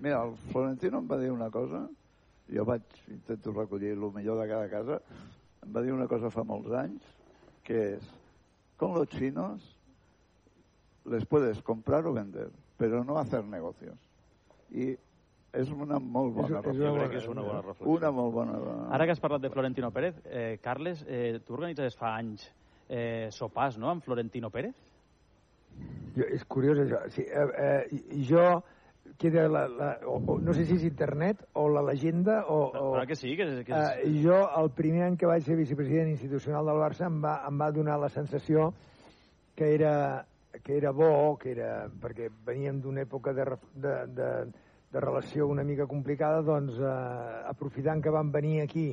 S12: Mira, el Florentino em va dir una cosa, jo vaig, intento recollir el millor de cada casa, em va dir una cosa fa molts anys, que és, con los chinos les puedes comprar o vender, pero no hacer negocios. I és una molt bona
S13: És- és
S12: reflexió.
S13: una
S14: crec que és una bona reflexió.
S12: Una molt bona...
S11: Ara que has parlat de Florentino Pérez, eh, Carles, eh, tu organitzes fa anys eh, sopars, no?, amb Florentino Pérez?
S13: Jo, és curiós això. Sí, eh, eh, jo queda la, la, o, o, no sé si és internet o la legenda o... o
S11: Clar que sí, que, que és...
S13: eh, jo el primer any que vaig ser vicepresident institucional del Barça em va, em va donar la sensació que era, que era bo, que era, perquè veníem d'una època de, de, de, de relació una mica complicada, doncs eh, aprofitant que van venir aquí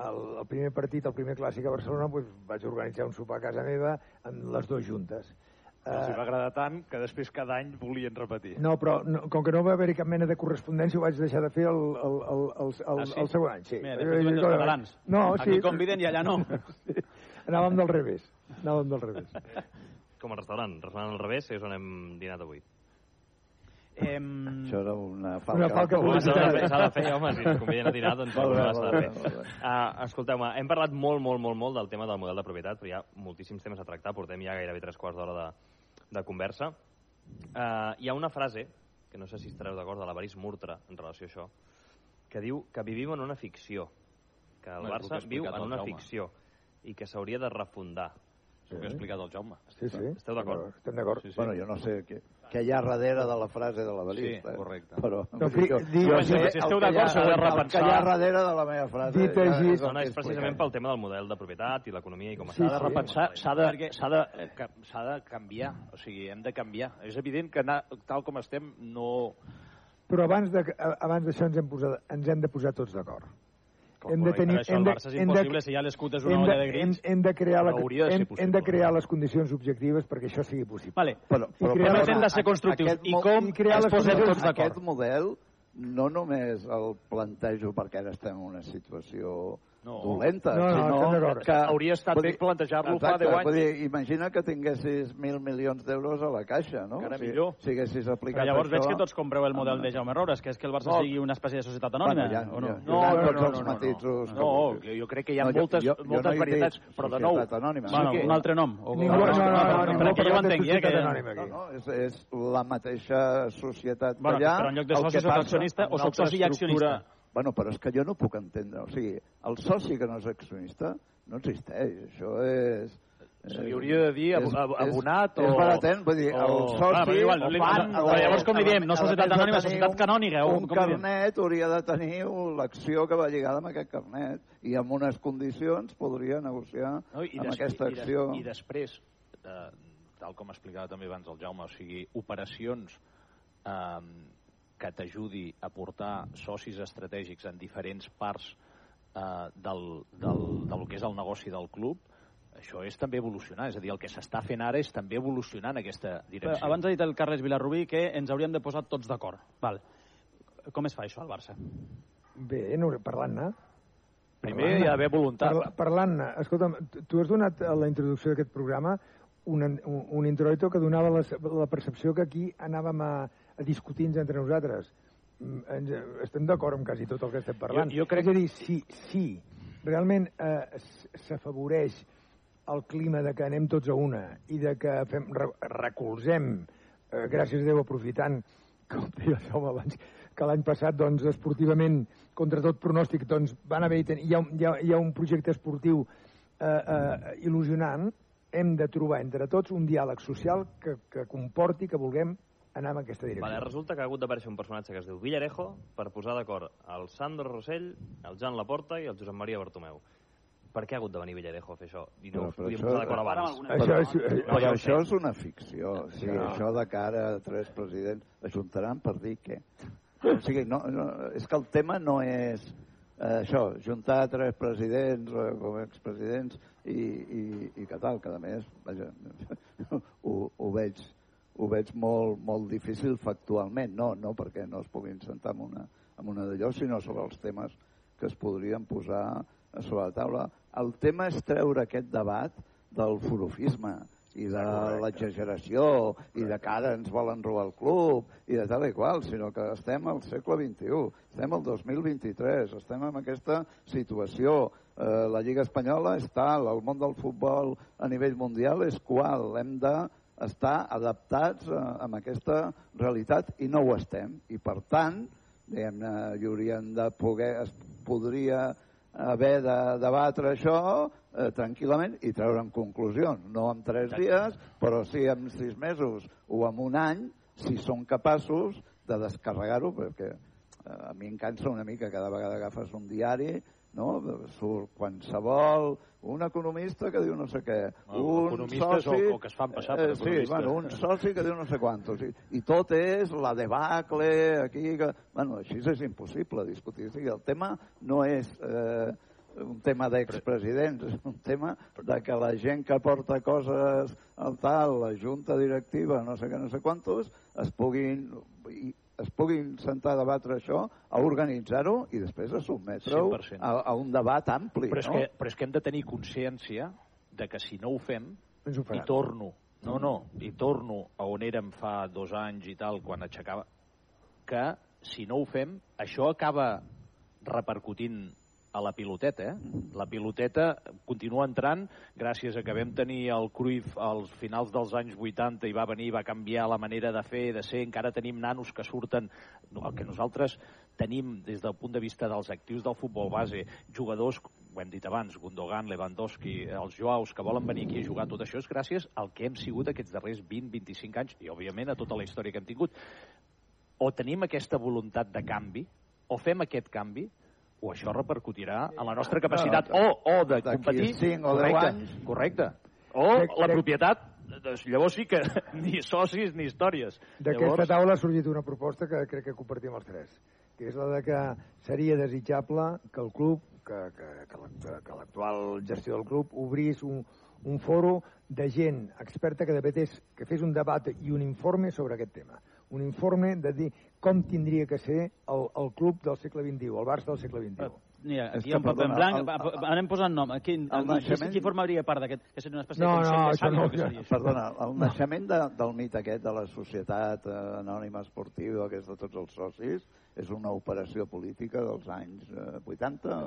S13: el, el primer partit, el primer clàssic a Barcelona, doncs, vaig organitzar un sopar a casa meva amb les dues juntes.
S14: Els
S13: Eh,
S14: hi va agradar tant que després cada any volien repetir.
S13: no, però no, com que no va haver-hi cap mena de correspondència, ho vaig deixar de fer el, el, el, el, el,
S11: Ah, sí?
S13: el següent any. Sí.
S11: Mira, de fet, els catalans.
S13: No, sí.
S11: Aquí conviden i allà no. <laughs>
S13: Sí. Anàvem del revés. Anàvem del revés.
S8: Com a restaurant, restaurant al revés, és on hem dinat avui.
S11: Em...
S12: Això era una falca.
S13: Una falca publicitària.
S8: s'ha de fer, home, si ens conviden a dinar, doncs
S12: Molt bé,
S8: s'ha de fer. Uh, Escolteu-me, hem parlat molt, molt, molt, molt del tema del model de propietat, però hi ha moltíssims temes a tractar, portem ja gairebé tres quarts d'hora de, de conversa. Uh, hi ha una frase, que no sé si estareu d'acord, de l'Avaris Murtra en relació a això, que diu que vivim en una ficció, que el
S14: el
S8: Barça viu en una ficció i que s'hauria de refundar.
S14: El que ha explicat el Jaume.
S13: Sí, sí.
S8: Esteu d'acord?
S13: Estem d'acord.
S14: Sí, sí.
S12: Bueno, jo no sé què, què hi ha darrere de la frase de la balista.
S14: Sí, correcte.
S12: Però,
S13: No, fi-
S12: jo,
S13: di-
S12: jo
S13: si-
S12: el
S8: esteu d'acord, heu de
S12: el
S8: repensar.
S12: que hi ha darrere de la meva frase.
S13: Dit
S12: ja
S13: així-
S12: és el
S8: No, no, és precisament pel tema del model de propietat i l'economia i com
S13: Sí.
S14: S'ha de
S13: sí.
S14: repensar, s'ha de, s'ha de, eh, s'ha de canviar, o sigui, hem de canviar. És evident que anar, tal com estem no...
S13: Però abans de- abans d'això ens, hem posat, ens hem de posar tots d'acord. Hem de tenir...
S11: Això
S13: hem
S11: el
S13: de-
S11: Barça és
S13: hem de-
S11: impossible, si ja l'escut és una
S13: hem
S11: olla
S13: de-
S11: de grills.
S13: Hem, hem, de crear la,
S11: Però
S13: hem, hem de crear les condicions objectives perquè això sigui possible.
S11: Vale.
S12: Però,
S13: I crear
S11: però hem de ser constructius.
S12: Aquest
S11: I com
S13: i crear les
S11: posem tots d'acord?
S12: Aquest model no només el plantejo perquè ara estem en una situació
S14: No.
S12: dolenta,
S14: No, no,
S12: sinó
S14: estem d'acord.
S12: que...
S14: Hauria estat bé plantejar-lo fa
S12: Exacte,
S14: 10 anys.
S12: Vull dir, imagina que tinguessis mil milions d'euros a la caixa, no?
S11: Encara
S12: si,
S11: millor.
S12: Si haguessis aplicat
S11: Però llavors
S12: això...
S11: veig que tots compreu el model de Jaume Roures, que és que el Barça
S12: No.
S11: sigui una espècie de societat anònima,
S12: Bueno, ja,
S11: o no?
S12: ja,
S14: No, no, no,
S12: els
S14: no, no,
S12: matisos
S14: no.
S12: que
S14: No, jo crec que hi ha
S12: No, jo-
S14: moltes,
S12: jo- jo
S14: moltes
S12: no he dit
S14: varietats, però de nou...
S12: societat anònima.
S11: Bueno,
S12: Sí que-
S11: un altre nom. O,
S13: Ningú- no, no, no, no,
S11: perquè jo ho entenc, eh? Que...
S12: No, no, és, és la mateixa societat
S11: Bueno,
S12: d'allà.
S11: però en lloc de
S12: el
S11: soci
S12: que
S11: soc accionista o soc soci i accionista?
S12: Bueno, però és que jo no puc entendre. O sigui, el soci que no és accionista no existeix. Això és...
S14: Se li hauria de dir ab-
S12: és-
S14: ab-
S12: és-
S14: abonat o...
S12: És baratent, vull dir, el
S14: o-
S12: soci...
S11: Bueno, però igual,
S12: o fan,
S11: però llavors com li diem? No societat
S12: de
S11: anònima, societat
S12: un-
S11: canònica, o
S12: Un
S11: com
S12: carnet hauria de tenir l'acció que va lligada amb aquest carnet i amb unes condicions podria negociar
S14: No, i
S12: amb aquesta
S14: i des-
S12: acció.
S14: I després, eh, tal com explicava també abans el Jaume, o sigui, operacions eh, que t'ajudi a portar socis estratègics en diferents parts eh, del, del, del que és el negoci del club, això és també evolucionar. És a dir, el que s'està fent ara és també evolucionar en aquesta
S11: Però
S14: direcció.
S11: abans ha dit el Carles Vilarrubí que ens hauríem de posar tots d'acord. Val. Com es fa això al Barça?
S13: Bé, no, parlant-ne.
S14: Primer hi ha d'haver voluntat.
S13: Parla, Parlant-ne. Escolta'm, tu- tu has donat a la introducció d'aquest programa un, un, un introito que donava la, la percepció que aquí anàvem a, a discutir entre nosaltres. Mm, Ens, estem d'acord amb quasi tot el que estem parlant.
S14: Jo- jo crec-
S13: És a dir, si, si realment eh, s'afavoreix el clima de que anem tots a una i de que fem, re, recolzem, eh, gràcies a Déu, aprofitant, com deia el Jaume abans, que l'any passat, doncs, esportivament, contra tot pronòstic, doncs, van haver hi ha, hi ha, hi ha un projecte esportiu eh, eh, il·lusionant, hem de trobar entre tots un diàleg social que, que comporti que vulguem anar en aquesta direcció.
S8: Vale, resulta que ha hagut d'aparèixer un personatge que es diu Villarejo per posar d'acord el Sandro Rossell, el Jan Laporta i el Josep Maria Bartomeu. Per què ha hagut de venir Villarejo a fer això? I no
S12: Però- però
S8: podíem
S12: això-
S8: posar d'acord abans.
S12: Això és,
S8: No,
S12: però això és una ficció. O sigui,
S8: No.
S12: Això de cara a tres presidents ajuntaran per dir què? O sigui, no, no, és que el tema no és eh, això, juntar tres presidents eh, com expresidents i, i, i que tal, que a més, vaja, <laughs> ho, ho veig ho veig molt, molt difícil factualment, no, no perquè no es puguin sentar en una, en una d'allò, sinó sobre els temes que es podrien posar sobre la taula. El tema és treure aquest debat del forofisme i de l'exageració i de que ara ens volen robar el club i de tal i qual, sinó que estem al segle XXI, estem al 2023, estem en aquesta situació. Eh, la Lliga Espanyola és tal, el món del futbol a nivell mundial és qual, hem de estar adaptats a, a aquesta realitat i no ho estem. I per tant, diguem-ne, hi haurien de poder, es podria haver de debatre això eh, tranquil·lament i treure'n conclusions. No en tres dies, però sí en sis mesos o en un any, si són capaços de descarregar-ho, perquè eh, a mi em cansa una mica cada vegada agafes un diari, no? surt qualsevol, un economista que diu no sé què,
S14: Bueno,
S12: un soci...
S14: o- o que es fan passar per
S12: eh, Sí, bueno, un soci que diu no sé quantos. I, i tot és la debacle aquí... Que... Bueno, així és impossible discutir. O sigui, el tema no és eh, un tema d'expresidents, és un tema de que la gent que porta coses al tal, la junta directiva, no sé què, no sé quantos, es puguin, i es puguin sentar a debatre això, a organitzar-ho i després a sotmetre-ho
S14: 100%.
S12: a, a un debat ampli.
S14: Però és,
S12: no?
S14: que, però és que hem de tenir consciència de que si no ho fem,
S13: Ens ho
S14: i torno, no, no, i torno a on érem fa dos anys i tal, quan aixecava, que si no ho fem, això acaba repercutint a la piloteta, eh? La piloteta continua entrant gràcies a que vam tenir el Cruyff als finals dels anys 80 i va venir va canviar la manera de fer, de ser, encara tenim nanos que surten, el que nosaltres tenim des del punt de vista dels actius del futbol base, jugadors, ho hem dit abans, Gundogan, Lewandowski, els Joaus, que volen venir aquí a jugar, tot això és gràcies al que hem sigut aquests darrers 20-25 anys i, òbviament, a tota la història que hem tingut. O tenim aquesta voluntat de canvi, o fem aquest canvi, o això repercutirà en la nostra capacitat o, o de competir.
S12: cinc o deu
S14: correcte,
S12: anys.
S14: Correcte. O la propietat, doncs llavors sí que <laughs> ni socis ni històries.
S13: D'aquesta
S14: Llavors,
S13: taula ha sorgit una proposta que crec que compartim els tres, que és la de que seria desitjable que el club, que, que, que l'act- que l'actual gestió del club obrís un, un foro de gent experta que debatés, que fes un debat i un informe sobre aquest tema. Un informe de dir com tindria que ser el, el club del segle XXI, el Barça del segle XXI.
S11: Mira,
S13: És
S11: aquí
S13: que,
S11: hi ha un paper en blanc,
S13: el-
S11: va- anem posant nom. Aquí,
S12: el
S11: qui,
S12: naixement-
S11: qui formaria part d'aquest? Que seria una espècie
S12: No,
S11: de consell
S12: no,
S11: de
S12: això no,
S11: o seria? això?
S12: Perdona, el naixement de, del mite aquest de la societat eh, anònima esportiva, que és de tots els socis, és una operació política dels anys eh, 80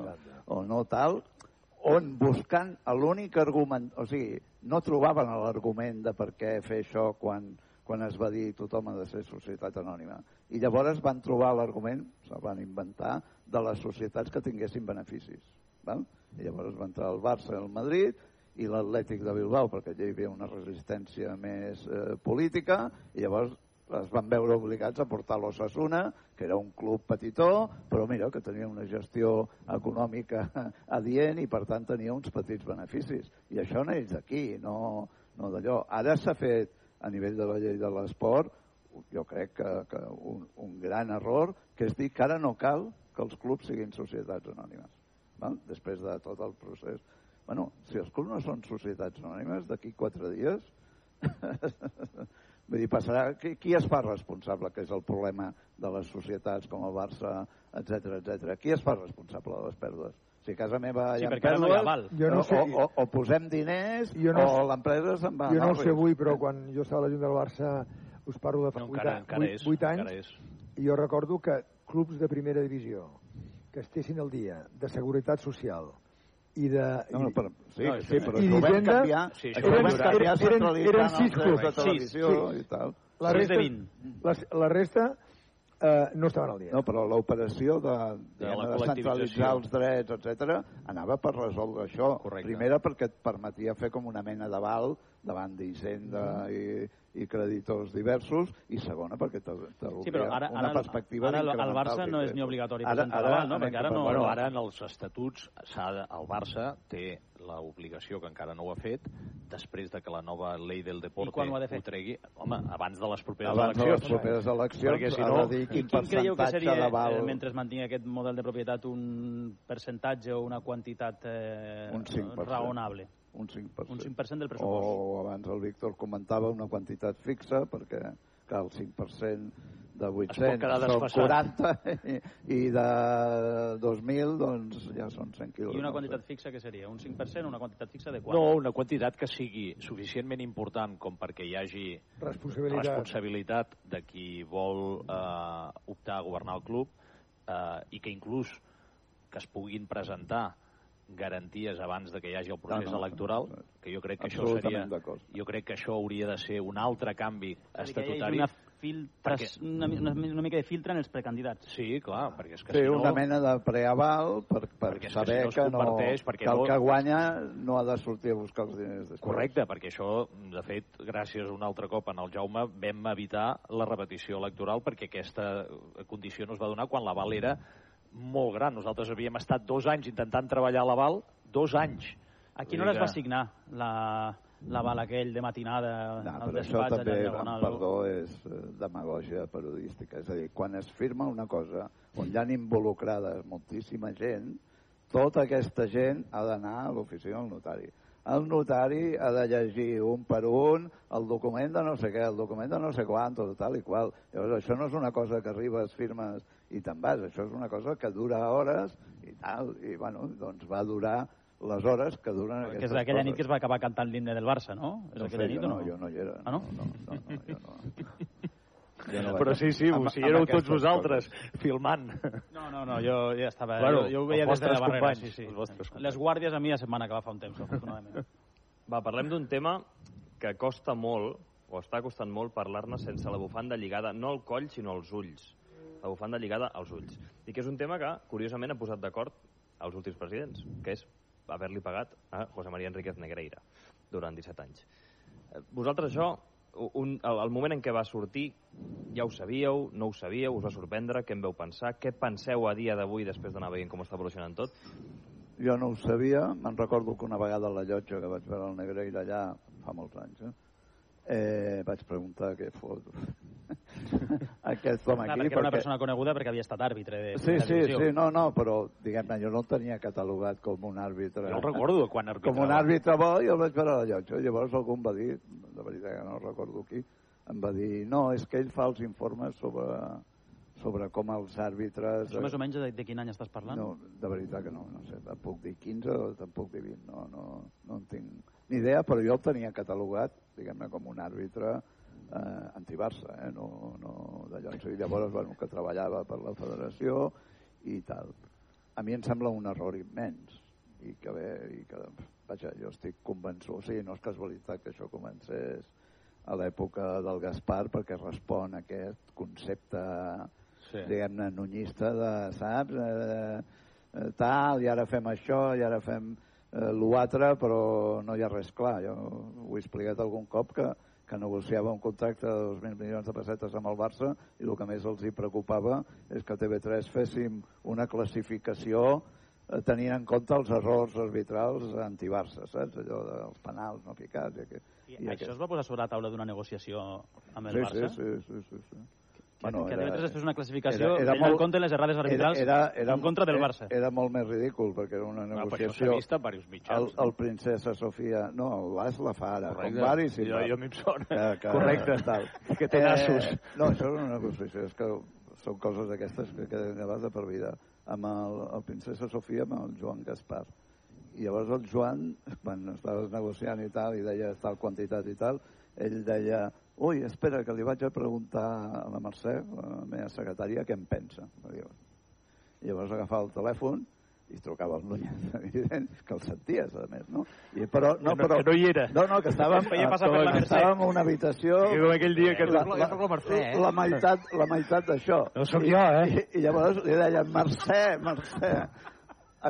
S12: o no tal, on buscant l'únic argument, o sigui, no trobaven l'argument de per què fer això quan, quan es va dir tothom ha de ser societat anònima. I llavors van trobar l'argument, se'l van inventar, de les societats que tinguessin beneficis. Val? I llavors va entrar el Barça el Madrid i l'Atlètic de Bilbao, perquè allà hi havia una resistència més eh, política, i llavors es van veure obligats a portar l'Ossassuna, que era un club petitó, però mira, que tenia una gestió econòmica <laughs> adient i per tant tenia uns petits beneficis. I això neix d'aquí, no, no d'allò. Ara s'ha fet a nivell de la llei de l'esport, jo crec que, que un, un gran error, que és dir que ara no cal que els clubs siguin societats anònimes. Val? Després de tot el procés. Bueno, si els clubs no són societats anònimes, d'aquí quatre dies <laughs> Vull dir, passarà... Qui, qui es fa responsable, que és el problema de les societats com el Barça, etc etc. Qui es fa responsable de les pèrdues? Si casa meva hi
S11: Sí,
S12: ha
S11: perquè ara no hi ha
S12: pèrdues.
S13: Jo no
S12: o,
S13: sé-
S12: o, o, posem diners,
S13: Jo no
S12: o l'empresa se'n va
S13: Jo no
S12: al
S13: ho sé avui, però quan jo estava a la Junta del Barça, us parlo de fa
S14: No,
S13: 8,
S14: encara- encara és,
S13: 8 anys,
S14: encara és.
S13: i jo recordo que clubs de primera divisió que estessin al dia de seguretat social i de...
S12: No, no, però, sí,
S13: No,
S12: sí, però
S13: i
S12: això ho vam canviar,
S14: Sí,
S12: això ho
S13: eren,
S12: vam canviar
S13: eren, eren,
S12: centralitzant
S13: eren
S12: els
S13: sis clubs.
S12: de televisió i tal.
S13: La resta, la, la resta eh, no estaven al dia.
S12: No, però l'operació de,
S14: De
S12: de, de centralitzar els drets, etc anava per resoldre això.
S14: Correcte.
S12: Primera perquè et permetia fer com una mena d'aval davant d'Hisenda i, i creditors diversos, i segona perquè t'obre
S11: Sí, però ara,
S12: una
S11: ara,
S12: perspectiva
S11: ara el
S12: d'incrementar
S11: Barça no és ni obligatori
S12: Ara-
S11: presentar
S12: ara
S11: l'aval, no? Perquè ara no...
S14: Bueno, ara en els estatuts s'ha de, el Barça té l'obligació, que encara no ho ha fet, després de que la nova llei del deporte
S11: ho ha de fer?
S14: tregui, home, abans de les properes
S12: Abans de
S14: eleccions.
S12: les properes eleccions
S14: perquè si
S12: ha
S14: no,
S12: de dir
S11: I
S12: quin
S11: quin creieu que
S12: percentatge
S11: seria,
S12: d'aval...
S11: eh, mentre es mantingui aquest model de propietat, un percentatge o una quantitat eh,
S12: Un 5%.
S11: raonable?
S12: Un 5%.
S11: Un 5% del pressupost.
S12: O abans el Víctor comentava una quantitat fixa, perquè clar, el 5% de 800
S14: quedar
S12: són
S14: desfasat.
S12: 40 i, i de 2.000 doncs ja són 100 quilos.
S11: I una quantitat fixa que seria? Un 5%? Una quantitat fixa de quant?
S14: No, una quantitat que sigui suficientment important com perquè hi hagi
S13: Responsabilitat.
S14: responsabilitat de qui vol eh, optar a governar el club eh, i que inclús que es puguin presentar garanties abans de que hi hagi el procés
S12: No, no,
S14: electoral, que jo crec que això seria... Jo crec que això hauria de ser un altre canvi estatutari.
S11: hagi una, filtres, una, una, una mica de filtre en els precandidats.
S14: Sí, clar, perquè és que
S12: Fer
S14: si no...
S12: una mena de preaval per, per
S14: Perquè és que
S12: saber
S14: si no es
S12: que, no,
S14: perquè
S12: que el
S14: no-
S12: que guanya no ha de sortir a buscar els diners després.
S14: Correcte, perquè això, de fet, gràcies un altre cop en el Jaume, vam evitar la repetició electoral perquè aquesta condició no es va donar quan l'aval era molt gran. Nosaltres havíem estat dos anys intentant treballar l'aval, dos anys.
S11: A quina hora es va
S14: que-
S11: signar la, l'aval aquell de matinada
S12: No,
S11: al despatx
S12: també,
S11: allà
S12: amb
S11: diagonal?
S12: perdó, és eh, demagògia periodística. És a dir, quan es firma una cosa on hi ha involucrada moltíssima gent, tota aquesta gent ha d'anar a l'oficina del notari. El notari ha de llegir un per un el document de no sé què, el document de no sé quant, tot tal i qual. Llavors, això no és una cosa que arribes, firmes i te'n vas, això és una cosa que dura hores i tal, i bueno, doncs va durar les hores que duren
S11: Que és
S12: aquestes
S11: aquella
S12: coses.
S11: nit que es va acabar cantant l'himne del Barça, no? És
S12: No
S11: aquella
S12: sé,
S11: nit
S12: jo
S11: o
S12: no,
S11: no?
S12: jo no hi era.
S11: Ah, no?
S12: No, no, no, jo no. Jo no
S14: Però sí, sí,
S12: amb-
S14: si
S12: amb
S14: éreu tots vosaltres
S12: coses.
S14: filmant.
S11: No, no, no, jo ja estava...
S14: Bueno,
S11: jo, jo ho veia des de la barrera,
S14: companys,
S11: sí, sí.
S14: els vostres companys.
S11: Les guàrdies a mi ja se'm van acabar fa un temps, afortunadament.
S8: Va, parlem d'un tema que costa molt, o està costant molt, parlar-ne sense la bufanda lligada, no al coll, sinó als ulls. La bufanda lligada als ulls. I que és un tema que, curiosament, ha posat d'acord els últims presidents, que és haver-li pagat a José María Enríquez Negreira durant 17 anys. Eh, Vosaltres això, un, el, el moment en què va sortir, ja ho sabíeu, no ho sabíeu, us va sorprendre, què en veu pensar, què penseu a dia d'avui després d'anar veient com està evolucionant tot?
S12: Jo no ho sabia, me'n recordo que una vegada a la llotja que vaig veure el Negreira allà, fa molts anys, eh? Eh, vaig preguntar què fot. <laughs> aquest home
S11: Clar,
S12: aquí.
S11: perquè era una persona coneguda perquè havia estat àrbitre de
S12: Sí, sí, sí, no, no, però diguem-ne, jo no el tenia catalogat com un àrbitre.
S14: Jo el recordo quan arbitrava.
S12: Com un àrbitre bo, jo el vaig veure a la llotja. Llavors algú em va dir, de veritat que no recordo qui, em va dir, no, és que ell fa els informes sobre, sobre com els àrbitres...
S11: Això més o menys de, de quin any estàs parlant?
S12: No, de veritat que no, no sé, puc dir 15 o te'n puc dir 20, no, no, no en tinc ni idea, però jo el tenia catalogat, diguem-ne, com un àrbitre eh, anti-Barça, eh, no, no d'allò. I llavors, bueno, que treballava per la federació i tal. A mi em sembla un error immens i que bé, i que, vaja, jo estic convençut, o sigui, no és casualitat que això comencés a l'època del Gaspar perquè respon a aquest concepte
S14: sí.
S12: diguem-ne nunyista de, saps, eh, eh, tal, i ara fem això, i ara fem eh, l'altre, però no hi ha res clar. Jo ho he explicat algun cop que, que negociava un contracte de 2.000 milions de pessetes amb el Barça i el que més els hi preocupava és que a TV3 féssim una classificació eh, tenint en compte els errors arbitrals anti-Barça, saps? Allò dels penals no picats. I, aquest,
S11: I, I això es va posar sobre la taula d'una negociació amb el
S12: sí,
S11: Barça?
S12: Sí, sí, sí. sí, sí.
S11: Bueno, que TV3 es fes una classificació
S12: era, era
S11: tenint en compte les errades arbitrals
S12: era, era, era,
S11: en contra del Barça.
S12: Era, era molt més ridícul, perquè era una
S14: No,
S12: negociació...
S14: això s'ha vist en diversos mitjans.
S12: El, el princesa Sofia... No, el Bas la fa ara,
S14: Correcte.
S12: com Bari, sí.
S14: Jo- jo m'hi sona.
S12: Que, que,
S14: Correcte.
S12: Tal. <laughs>
S14: Que té nassos.
S12: no, això és una negociació, és que són coses d'aquestes que queden gravades de per vida. Amb el, el princesa Sofia, amb el Joan Gaspar. I llavors el Joan, quan estaves negociant i tal, i deia tal quantitat i tal, ell deia, ui, espera, que li vaig a preguntar a la Mercè, la meva secretària, què en pensa. I llavors agafava el telèfon i trucava al Núñez, <laughs> evident, que el senties, a més, no? I, però, no,
S14: Que no-
S12: però,
S14: que no hi era.
S12: No, no, que estàvem,
S14: per la Mercè.
S12: estàvem en una habitació...
S14: Que com aquell dia que-
S12: la, la,
S14: la Mercè, eh?
S12: la, meitat, la meitat d'això.
S14: No sóc jo, eh?
S12: I, I llavors li deien, Mercè, Mercè,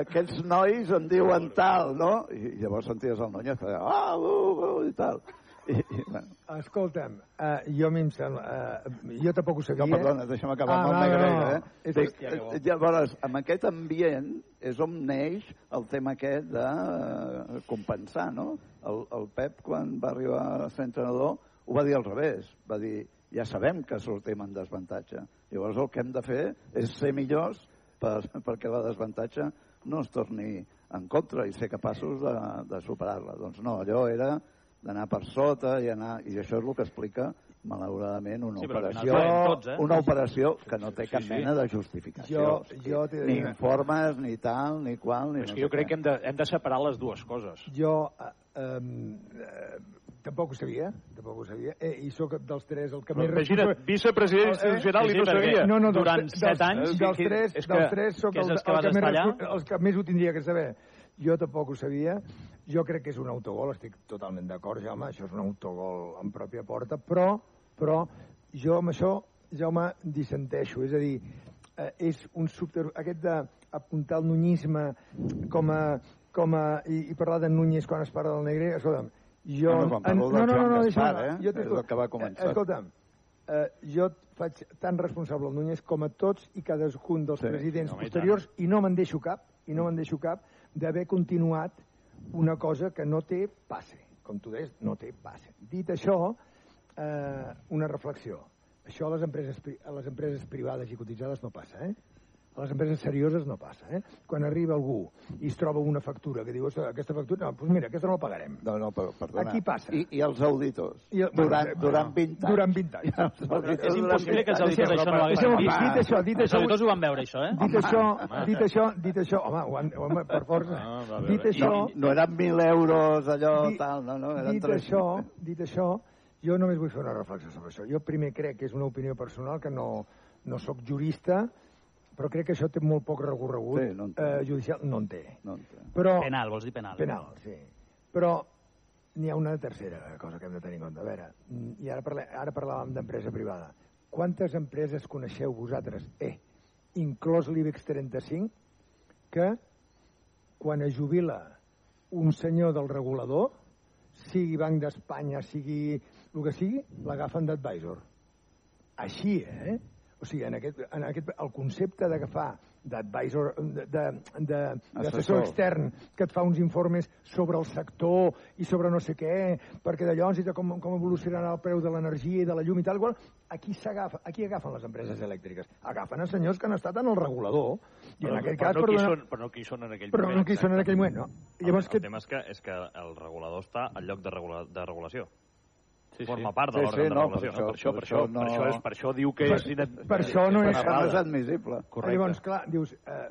S12: aquests nois em diuen tal, no? I llavors senties el Núñez que deia, ah, uh, uh, i tal. <laughs>
S13: Escolta'm, uh, jo a mi em sembla... Uh, jo tampoc ho sabia.
S12: no, perdona, deixa'm acabar
S13: Ah,
S12: amb el
S13: no,
S12: negre,
S13: no, no.
S12: eh?
S13: És-
S12: Dic,
S13: Hòstia, que bo.
S12: eh, llavors, amb aquest ambient és on neix el tema aquest de compensar, no? El, el Pep, quan va arribar a ser entrenador, ho va dir al revés. Va dir, ja sabem que sortim en desavantatge. Llavors el que hem de fer és ser millors per, perquè la desavantatge no es torni en contra i ser capaços de, de superar-la. Doncs no, allò era d'anar per sota i anar... I això és el que explica, malauradament, una
S11: Sí,
S12: operació,
S11: tots, eh?
S12: una operació que no té
S14: Sí,
S12: cap
S14: sí.
S12: mena de justificació.
S13: Jo- jo de
S12: ni informes, ni tal, ni qual, ni
S14: És
S12: no
S14: que jo crec
S12: què.
S14: que hem de, hem de separar les dues coses.
S13: Jo eh, eh, tampoc ho sabia, tampoc ho sabia, eh, i sóc dels tres el que
S14: Però
S13: més...
S14: imagina't, vicepresident
S13: Eh,
S14: institucional
S11: sí,
S14: i
S11: sí,
S14: no sabia.
S13: No, no,
S11: Durant
S13: dels,
S11: set anys,
S13: dels,
S14: que-
S13: tres,
S14: que-
S13: dels tres sóc
S11: que és
S13: el,
S11: els que
S13: el, que més, els que més ho tindria que saber. Jo tampoc ho sabia. Jo crec que és un autogol, estic totalment d'acord, Jaume, això és un autogol en pròpia porta, però, però jo amb això, Jaume, dissenteixo. És a dir, eh, és un subter... aquest d'apuntar el nunyisme com a, com a, i, i parlar de Núñez quan es parla del negre, escolta'm, jo...
S12: No, no, quan parlo del
S13: no, no,
S12: Joan
S13: no,
S12: Gaspar, eh?
S13: Jo
S12: És el que va començar.
S13: Eh, Escolta'm, eh, jo faig tan responsable al Núñez com a tots i cadascun dels
S12: Sí,
S13: presidents
S14: i
S13: posteriors i no me'n deixo cap, i no me'n deixo cap d'haver continuat una cosa que no té passe. Com tu deies, no té passe. Dit això, eh, una reflexió. Això a les, empreses, a les empreses privades i cotitzades no passa, eh? A les empreses serioses no passa, eh? Quan arriba algú i es troba una factura que diu, "Ostres, aquesta factura, no, doncs mira, aquesta no la pagarem.
S12: No, no, però, perdona.
S13: Aquí passa.
S12: I, I els auditors?
S13: I,
S12: durant,
S13: bueno,
S12: durant 20 anys.
S13: Durant 20 anys.
S12: Els
S11: És impossible que els
S12: 20 anys.
S11: auditors això no ho haguessin vist.
S13: dit això, dit
S11: Els
S13: això-
S11: auditors ho van veure, això, eh?
S13: Dit això, dit això, dit això, home, ho han, home per força.
S14: Va,
S13: dit això,
S12: No, no eren 1.000 euros, allò,
S13: Di-
S12: tal, no, no, eren
S13: dit
S12: 3.000.
S13: això, dit això, jo només vull fer una reflexió sobre això. Jo primer crec que és una opinió personal, que no, no sóc jurista, però crec que això té molt poc recorregut
S12: Sí, no
S13: eh, judicial. No en té.
S12: No, en té.
S13: Però,
S11: Penal, vols dir penal?
S13: penal, sí. Però n'hi ha una tercera cosa que hem de tenir en compte. A veure, i ara, parlem, ara parlàvem d'empresa privada. Quantes empreses coneixeu vosaltres, eh, inclòs l'IBEX 35, que quan es jubila un senyor del regulador, sigui Banc d'Espanya, sigui el que sigui, l'agafen d'advisor. Així, eh? O sigui, en aquest, en aquest, el concepte d'agafar d'advisor, de- de- de- d'assessor
S12: Assessor.
S13: extern que et fa uns informes sobre el sector i sobre no sé què, perquè de llavors com, com evolucionarà el preu de l'energia i de la llum i tal, qual, aquí s'agafa, aquí agafen les empreses elèctriques. Agafen a senyors que han estat en el regulador, i en aquest cas...
S14: però, no qui
S13: donar-
S14: són, però no qui són en aquell
S13: però
S14: moment.
S13: no qui són en aquell moment, no. Llavors,
S8: el,
S13: que,
S8: el tema és que, és que el regulador està al lloc de, regula, de regulació.
S14: Sí,
S8: Forma
S14: sí.
S8: part de
S14: Sí,
S8: l'òrgan
S14: sí,
S8: de
S14: no,
S8: regulació.
S14: per això- Per això- per això- per això és- per això diu que
S13: per,
S14: és inad-
S13: per això no és...
S12: No és admissible.
S14: Correcte.
S13: Llavors, clar, dius, eh,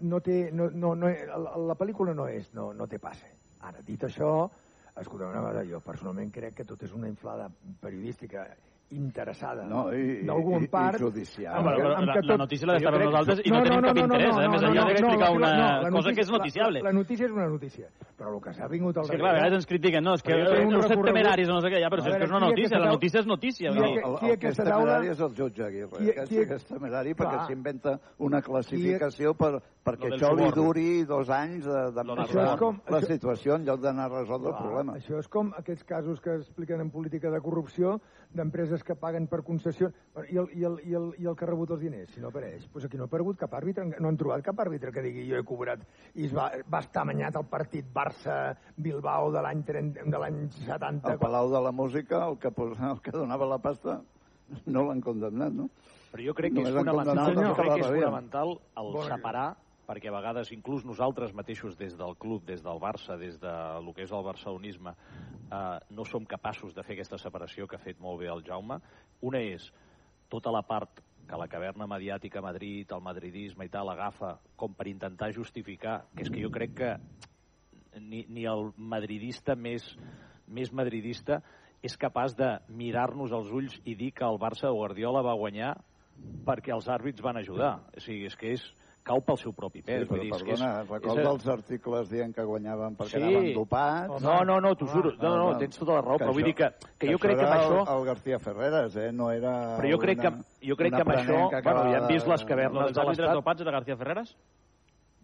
S13: no té, no, no, no, la, la pel·lícula no és, no, no té passe. Ara, dit això, escolta, una cosa, jo personalment crec que tot és una inflada periodística interessada
S12: No, i-
S13: d'algú en
S12: i-
S13: part
S12: judicial.
S13: amb
S11: però
S13: amb
S11: la- la notícia l'ha d'estar
S13: crec-
S11: nosaltres i no tenim cap interès, eh? Més enllà d'explicar una
S13: la
S11: cosa que és
S13: notícia-
S11: noticiable.
S13: La, la notícia és una notícia, però el que s'ha vingut al
S11: És que, clar, a vegades ens critiquen, no, és que heu
S13: recorregut-
S11: temeraris o no sé què, ja, però si és que
S13: veure,
S11: és una notícia, la notícia és notícia.
S13: qui
S11: no?
S12: El,
S13: qui
S12: el que és
S13: aquesta taula-
S12: temerari és el jutge Aguirre.
S13: Qui- qui-
S12: sí que és temerari perquè s'inventa una classificació per, perquè això li duri dos anys de, de la situació en lloc d'anar a resoldre el problema.
S13: Això és com aquests casos que expliquen en política de corrupció d'empreses que paguen per concessió i el, i, el, i, el, i el que ha rebut els diners, si no apareix. Pues aquí no ha aparegut cap àrbitre, no han trobat cap àrbitre que digui jo he cobrat i es va, va estar amanyat el partit Barça-Bilbao de l'any 30 de l'any 70.
S12: Al Palau de la Música, el que, pos- el que donava la pasta, no l'han condemnat, no?
S14: Però jo crec que és
S12: han
S14: fonamental,
S12: els que
S14: crec que és fonamental el separar, perquè a vegades inclús nosaltres mateixos des del club, des del Barça, des de lo que és el barcelonisme, eh, no som capaços de fer aquesta separació que ha fet molt bé el Jaume. Una és tota la part que la caverna mediàtica a Madrid, el madridisme i tal, agafa com per intentar justificar, que és que jo crec que ni, ni el madridista més, més madridista és capaç de mirar-nos als ulls i dir que el Barça de Guardiola va guanyar perquè els àrbits van ajudar. O sigui, és que és cau pel seu propi pes.
S12: Sí, però
S14: dir, és que és-
S12: perdona, recorda
S14: és-
S12: els articles dient que guanyaven perquè anaven dopats?
S14: No, no, no, t'ho juro. No, no, tens tota la raó, però vull dir que, que jo crec que amb això...
S12: El, el García Ferreres, eh? No era
S14: Però jo crec que,
S12: una,
S14: jo crec que amb això,
S12: que
S14: bueno, ja hem vist les cavernes
S11: dels
S14: de l'Estat.
S11: dopats de García Ferreras?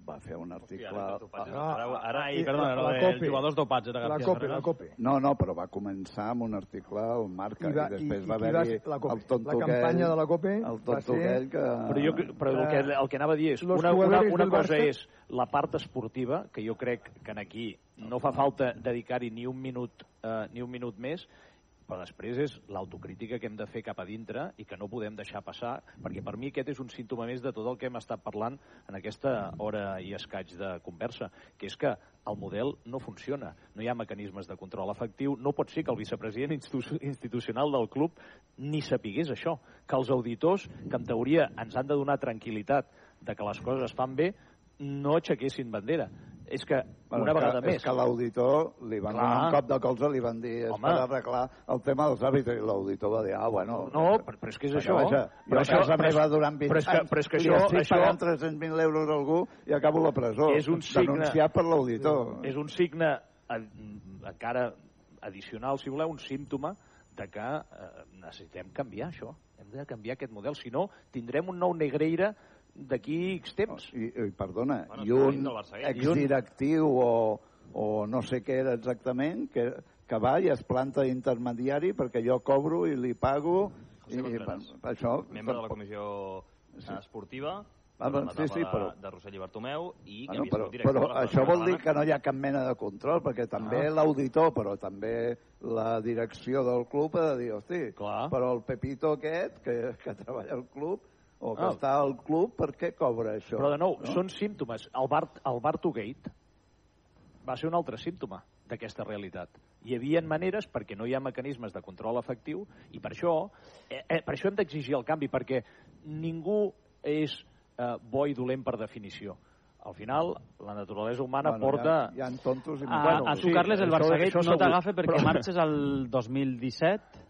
S12: Va fer un article...
S11: Ara, ara,
S12: i-
S11: i, perdona,
S12: la
S11: lo de
S12: Cope.
S11: jugadors dopats de
S12: La Cope, la Cope. No, no, però va començar amb un article on marca
S13: I va-
S12: i després
S13: i-
S12: va haver-hi
S13: la
S12: el tonto
S13: La campanya de la Cope
S12: el
S13: va
S12: tonto
S13: ser-
S12: aquell que...
S14: Però, jo, però el, que, el que anava a dir és, una, una, una cosa és la part esportiva, que jo crec que en aquí no fa falta dedicar-hi ni un minut eh, ni un minut més, però després és l'autocrítica que hem de fer cap a dintre i que no podem deixar passar, perquè per mi aquest és un símptoma més de tot el que hem estat parlant en aquesta hora i escaig de conversa, que és que el model no funciona, no hi ha mecanismes de control efectiu, no pot ser que el vicepresident institu institucional del club ni sapigués això, que els auditors, que en teoria ens han de donar tranquil·litat de que les coses es fan bé, no aixequessin bandera. És que,
S12: Bueno,
S14: una vegada
S12: que,
S14: més...
S12: És que l'auditor li van
S14: Clar.
S12: donar un cop de colze, li van dir
S14: Home.
S12: per arreglar el tema dels àrbitres i l'auditor va dir, ah, bueno...
S14: No, però, però és que és això.
S12: Vaja,
S14: Però això-
S12: casa meva durant 20
S14: però és que-
S12: anys
S14: però és que això-
S12: estic
S14: això-
S12: pagant 300.000 euros a algú i acabo la presó.
S14: és un signe,
S12: Denunciat per l'auditor.
S14: És un signe ad- encara addicional, si voleu, un símptoma de que eh, necessitem canviar això. Hem de canviar aquest model, si no tindrem un nou Negreira d'aquí X temps.
S12: I, i perdona,
S14: Bueno,
S12: i un exdirectiu o, o no sé què era exactament, que, que va i es planta d'intermediari perquè jo cobro i li pago i, i per, per això...
S8: Membre de la comissió eh, esportiva,
S12: Ah,
S8: de la
S12: sí, sí, però-
S8: de, de Rossell i Bartomeu, i que
S12: Bueno,
S8: havia
S12: però,
S8: director
S12: però això vol dir que no hi ha cap mena de control, perquè també
S8: Ah.
S12: l'auditor, però també la direcció del club ha de dir, hosti,
S14: Clar.
S12: però el Pepito aquest, que, que treballa al club, o que
S14: Ah.
S12: està al club, per què cobra això?
S14: Però de nou, no? són símptomes. El, Bar, el Bartogate va ser un altre símptoma d'aquesta realitat. Hi havia maneres perquè no hi ha mecanismes de control efectiu i per això, eh, eh, per això hem d'exigir el canvi, perquè ningú és eh, bo i dolent per definició. Al final, la naturalesa humana
S12: Bueno,
S14: porta...
S12: Hi ha, hi ha tontos i...
S11: A, a tu, Carles, el
S14: això
S11: no t'agafa perquè
S14: Però-
S11: marxes al 2017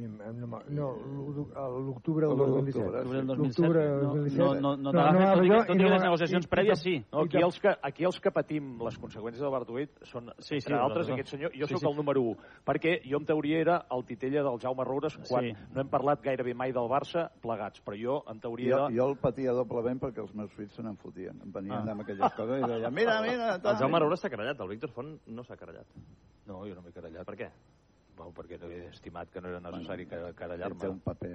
S13: No, no l'octubre del
S11: L'octubre
S13: 2017.
S11: del 2017.
S13: L'octubre del
S11: No,
S13: 2017.
S11: no, no, no tot i que-
S13: jo
S11: tot i
S13: no
S11: que les negociacions prèvies sí.
S14: No, aquí, els que, aquí els que patim les conseqüències del Bartolomé són,
S11: Sí,
S14: sí, entre altres, aquest senyor. Jo
S11: Sí,
S14: sóc
S11: sí.
S14: el número 1, perquè jo en teoria era el titella del Jaume Roures quan
S11: Sí.
S14: no hem parlat gairebé mai del Barça plegats, però jo en teoria
S12: Jo, jo el patia doblement perquè els meus fills se n'en fotien. Em venien
S14: Ah.
S12: amb aquelles coses i deien, mira, mira...
S8: El Jaume Roura s'ha querellat, el Víctor Font no s'ha querellat.
S14: No, jo no m'he querellat.
S8: Per què?
S14: Bueno, perquè no he estimat que no era necessari bueno, carallar-me.
S12: Té un paper...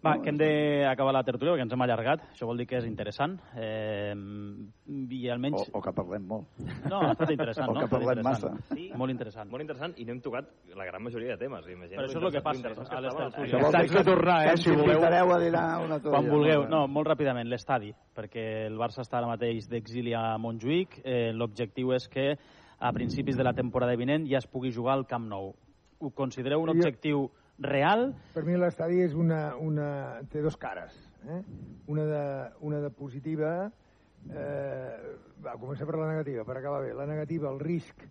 S11: Va, que hem d'acabar la tertúlia, perquè ens hem allargat. Això vol dir que és interessant. Eh, I almenys...
S12: O, o que parlem molt.
S11: No, ha estat interessant, <laughs>
S12: o
S11: no?
S12: que parlem massa.
S11: Sí. Molt interessant.
S8: Molt interessant, i no hem tocat la gran majoria de temes. Imagina
S11: Però això és el que passa a les tertúlies.
S12: Això vol dir que tornar, eh, si voleu. a dinar una
S11: Quan vulgueu. No, molt ràpidament, l'estadi, perquè el Barça està ara mateix d'exili a Montjuïc. Eh, L'objectiu és que a principis de la temporada vinent ja es pugui jugar al Camp Nou. Ho considereu un objectiu real?
S13: Per mi l'estadi és una, una... té dos cares. Eh? Una, de, una de positiva... Eh, va, començar per la negativa, per acabar bé. La negativa, el risc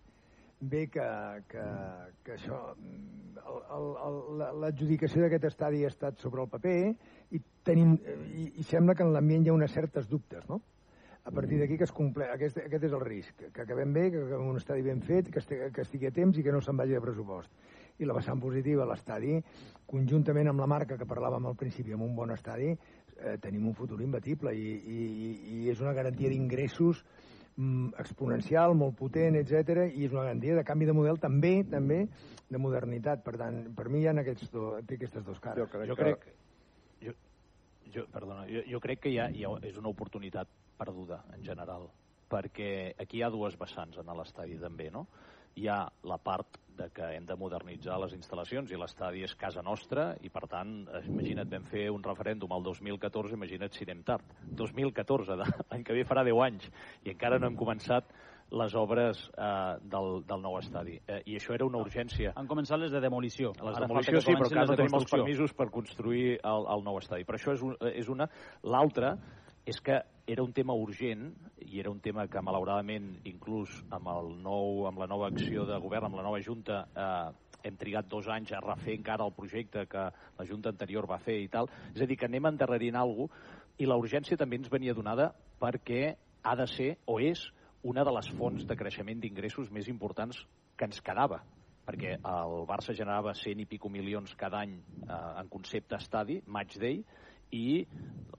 S13: ve que, que, que això l'adjudicació d'aquest estadi ha estat sobre el paper i, tenim, i, i sembla que en l'ambient hi ha unes certes dubtes, no? A partir d'aquí que es comple... aquest, aquest és el risc, que acabem bé, que acabem un estadi ben fet, que estigui, que estigui a temps i que no se'n vagi de pressupost. I la vessant positiva, l'estadi, conjuntament amb la marca que parlàvem al principi, amb un bon estadi, eh, tenim un futur imbatible i, i, i és una garantia d'ingressos mm, exponencial, molt potent, etc i és una garantia de canvi de model també també de modernitat. Per tant, per mi hi ha aquests do, té aquestes dues cares.
S14: Jo crec, jo crec jo, jo, perdona, jo, jo crec que hi ha, hi ha, és una oportunitat perduda en general, perquè aquí hi ha dues vessants en l'estadi també, no? Hi ha la part de que hem de modernitzar les instal·lacions i l'estadi és casa nostra i per tant, imagina't, vam fer un referèndum al 2014, imagina't si anem tard. 2014, <laughs> l'any que ve farà 10 anys i encara no hem començat les obres eh, del, del nou estadi. Eh, I això era una urgència.
S11: Han començat les de demolició.
S14: Les de demolició sí, però encara no tenim els permisos per construir el, el nou estadi. Per això és, un, és una. L'altra és que era un tema urgent i era un tema que malauradament inclús amb, el nou, amb la nova acció de govern, amb la nova Junta eh, hem trigat dos anys a refer encara el projecte que la Junta anterior va fer i tal. És a dir, que anem endarrerint alguna cosa i la urgència també ens venia donada perquè ha de ser o és una de les fonts de creixement d'ingressos més importants que ens quedava perquè el Barça generava 100 i pico milions cada any eh, en concepte estadi, match day, i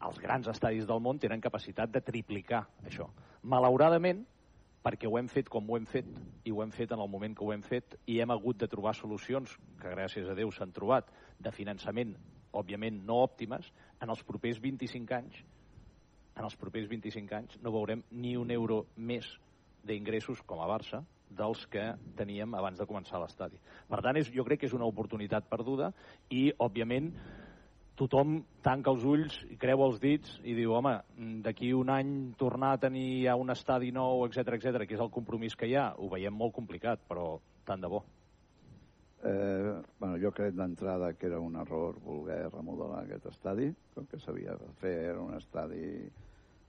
S14: els grans estadis del món tenen capacitat de triplicar això. Malauradament, perquè ho hem fet com ho hem fet, i ho hem fet en el moment que ho hem fet, i hem hagut de trobar solucions, que gràcies a Déu s'han trobat, de finançament, òbviament no òptimes, en els propers 25 anys en els propers 25 anys no veurem ni un euro més d'ingressos com a Barça dels que teníem abans de començar l'estadi. Per tant, és, jo crec que és una oportunitat perduda i, òbviament, tothom tanca els ulls i creu els dits i diu, home, d'aquí un any tornar a tenir ja un estadi nou, etc etc, que és el compromís que hi ha, ho veiem molt complicat, però tant de bo.
S12: Eh, bueno, jo crec d'entrada que era un error voler remodelar aquest estadi. El que s'havia de fer era un estadi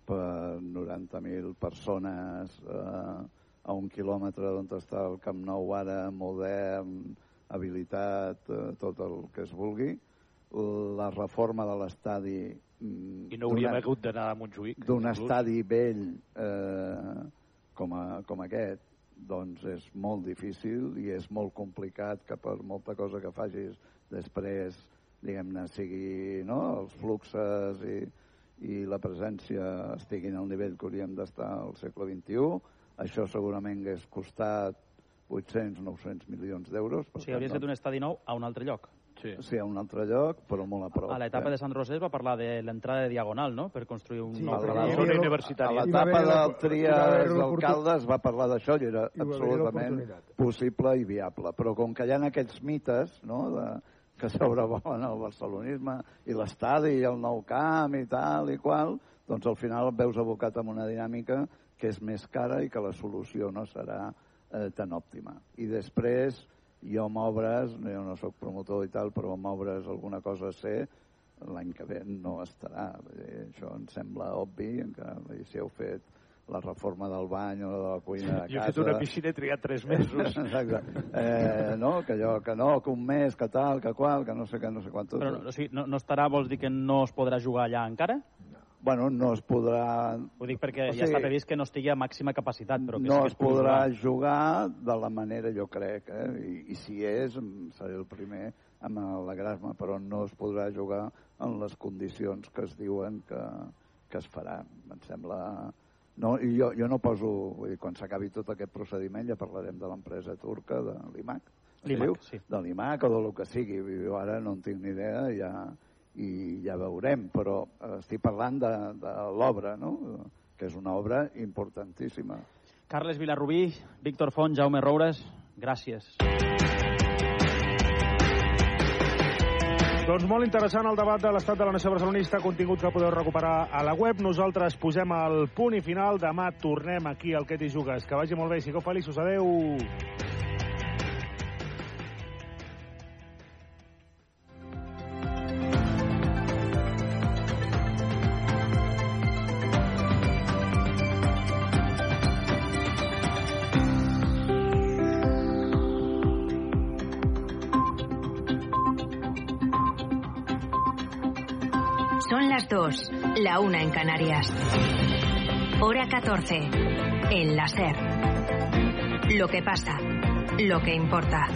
S12: per 90.000 persones eh, a un quilòmetre d'on està el Camp Nou ara, modern, habilitat, eh, tot el que es vulgui. La reforma de l'estadi... mm,
S14: I no hauríem hagut d'anar a Montjuïc.
S12: D'un estadi vell eh, com, a, com aquest, doncs és molt difícil i és molt complicat que per molta cosa que facis després, diguem-ne, sigui no? els fluxes i, i la presència estiguin al nivell que hauríem d'estar al segle XXI. Això segurament hagués costat 800-900 milions d'euros.
S11: O sigui, hauria estat un estadi nou a un altre lloc.
S12: Sí. sí, a un altre lloc, però molt a prop.
S11: A l'etapa
S12: eh?
S11: de Sant Rosés va parlar de l'entrada de Diagonal, no?, per construir un
S12: Sí,
S11: nou
S12: a la zona universitària. A l'etapa del Trias d'alcalde es va parlar d'això i era
S13: haver
S12: absolutament possible i viable. Però com que hi ha aquells mites no, de, que sobrevolen el barcelonisme i l'estadi i el nou camp i tal i qual, doncs al final et veus abocat amb una dinàmica que és més cara i que la solució no serà eh, tan òptima. I després, jo amb obres, jo no sóc promotor i tal, però amb obres alguna cosa sé, l'any que ve no estarà. Vull dir, això em sembla obvi, encara si heu fet la reforma del bany o de la cuina de
S14: Jo he
S12: casa...
S14: fet una piscina i he trigat tres mesos. <laughs>
S12: Exacte. Eh, no, que allò, que no, que un mes, que tal, que qual, que no sé què, no sé quantos.
S11: Però, o sigui, no, no estarà, vols dir que no es podrà jugar allà encara?
S12: Bueno, no es podrà...
S11: Ho dic perquè
S12: O
S11: ja
S12: sigui,
S11: està previst que no estigui a màxima capacitat, però que
S12: no
S11: sí que
S12: es
S11: es
S12: podrà
S11: jugar.
S12: jugar de la manera, jo crec, eh? I, i si és, seré el primer en alegrar-me, però no es podrà jugar en les condicions que es diuen que, que es farà. Em sembla... No, i jo, jo no poso... Vull dir, quan s'acabi tot aquest procediment ja parlarem de l'empresa turca, de l'IMAC, diu, de l'IMAC o del que sigui. Jo ara no en tinc ni idea ja, i ja veurem, però eh, estic parlant de, de l'obra, no? que és una obra importantíssima.
S11: Carles Vilarrubí, Víctor Font, Jaume Roures, gràcies.
S7: Doncs molt interessant el debat de l'estat de la nació barcelonista, contingut que podeu recuperar a la web. Nosaltres posem el punt i final. Demà tornem aquí al Que t'hi jugues. Que vagi molt bé, sigueu feliços. Adeu.
S22: La una en Canarias. Hora 14. El láser. Lo que pasa, lo que importa.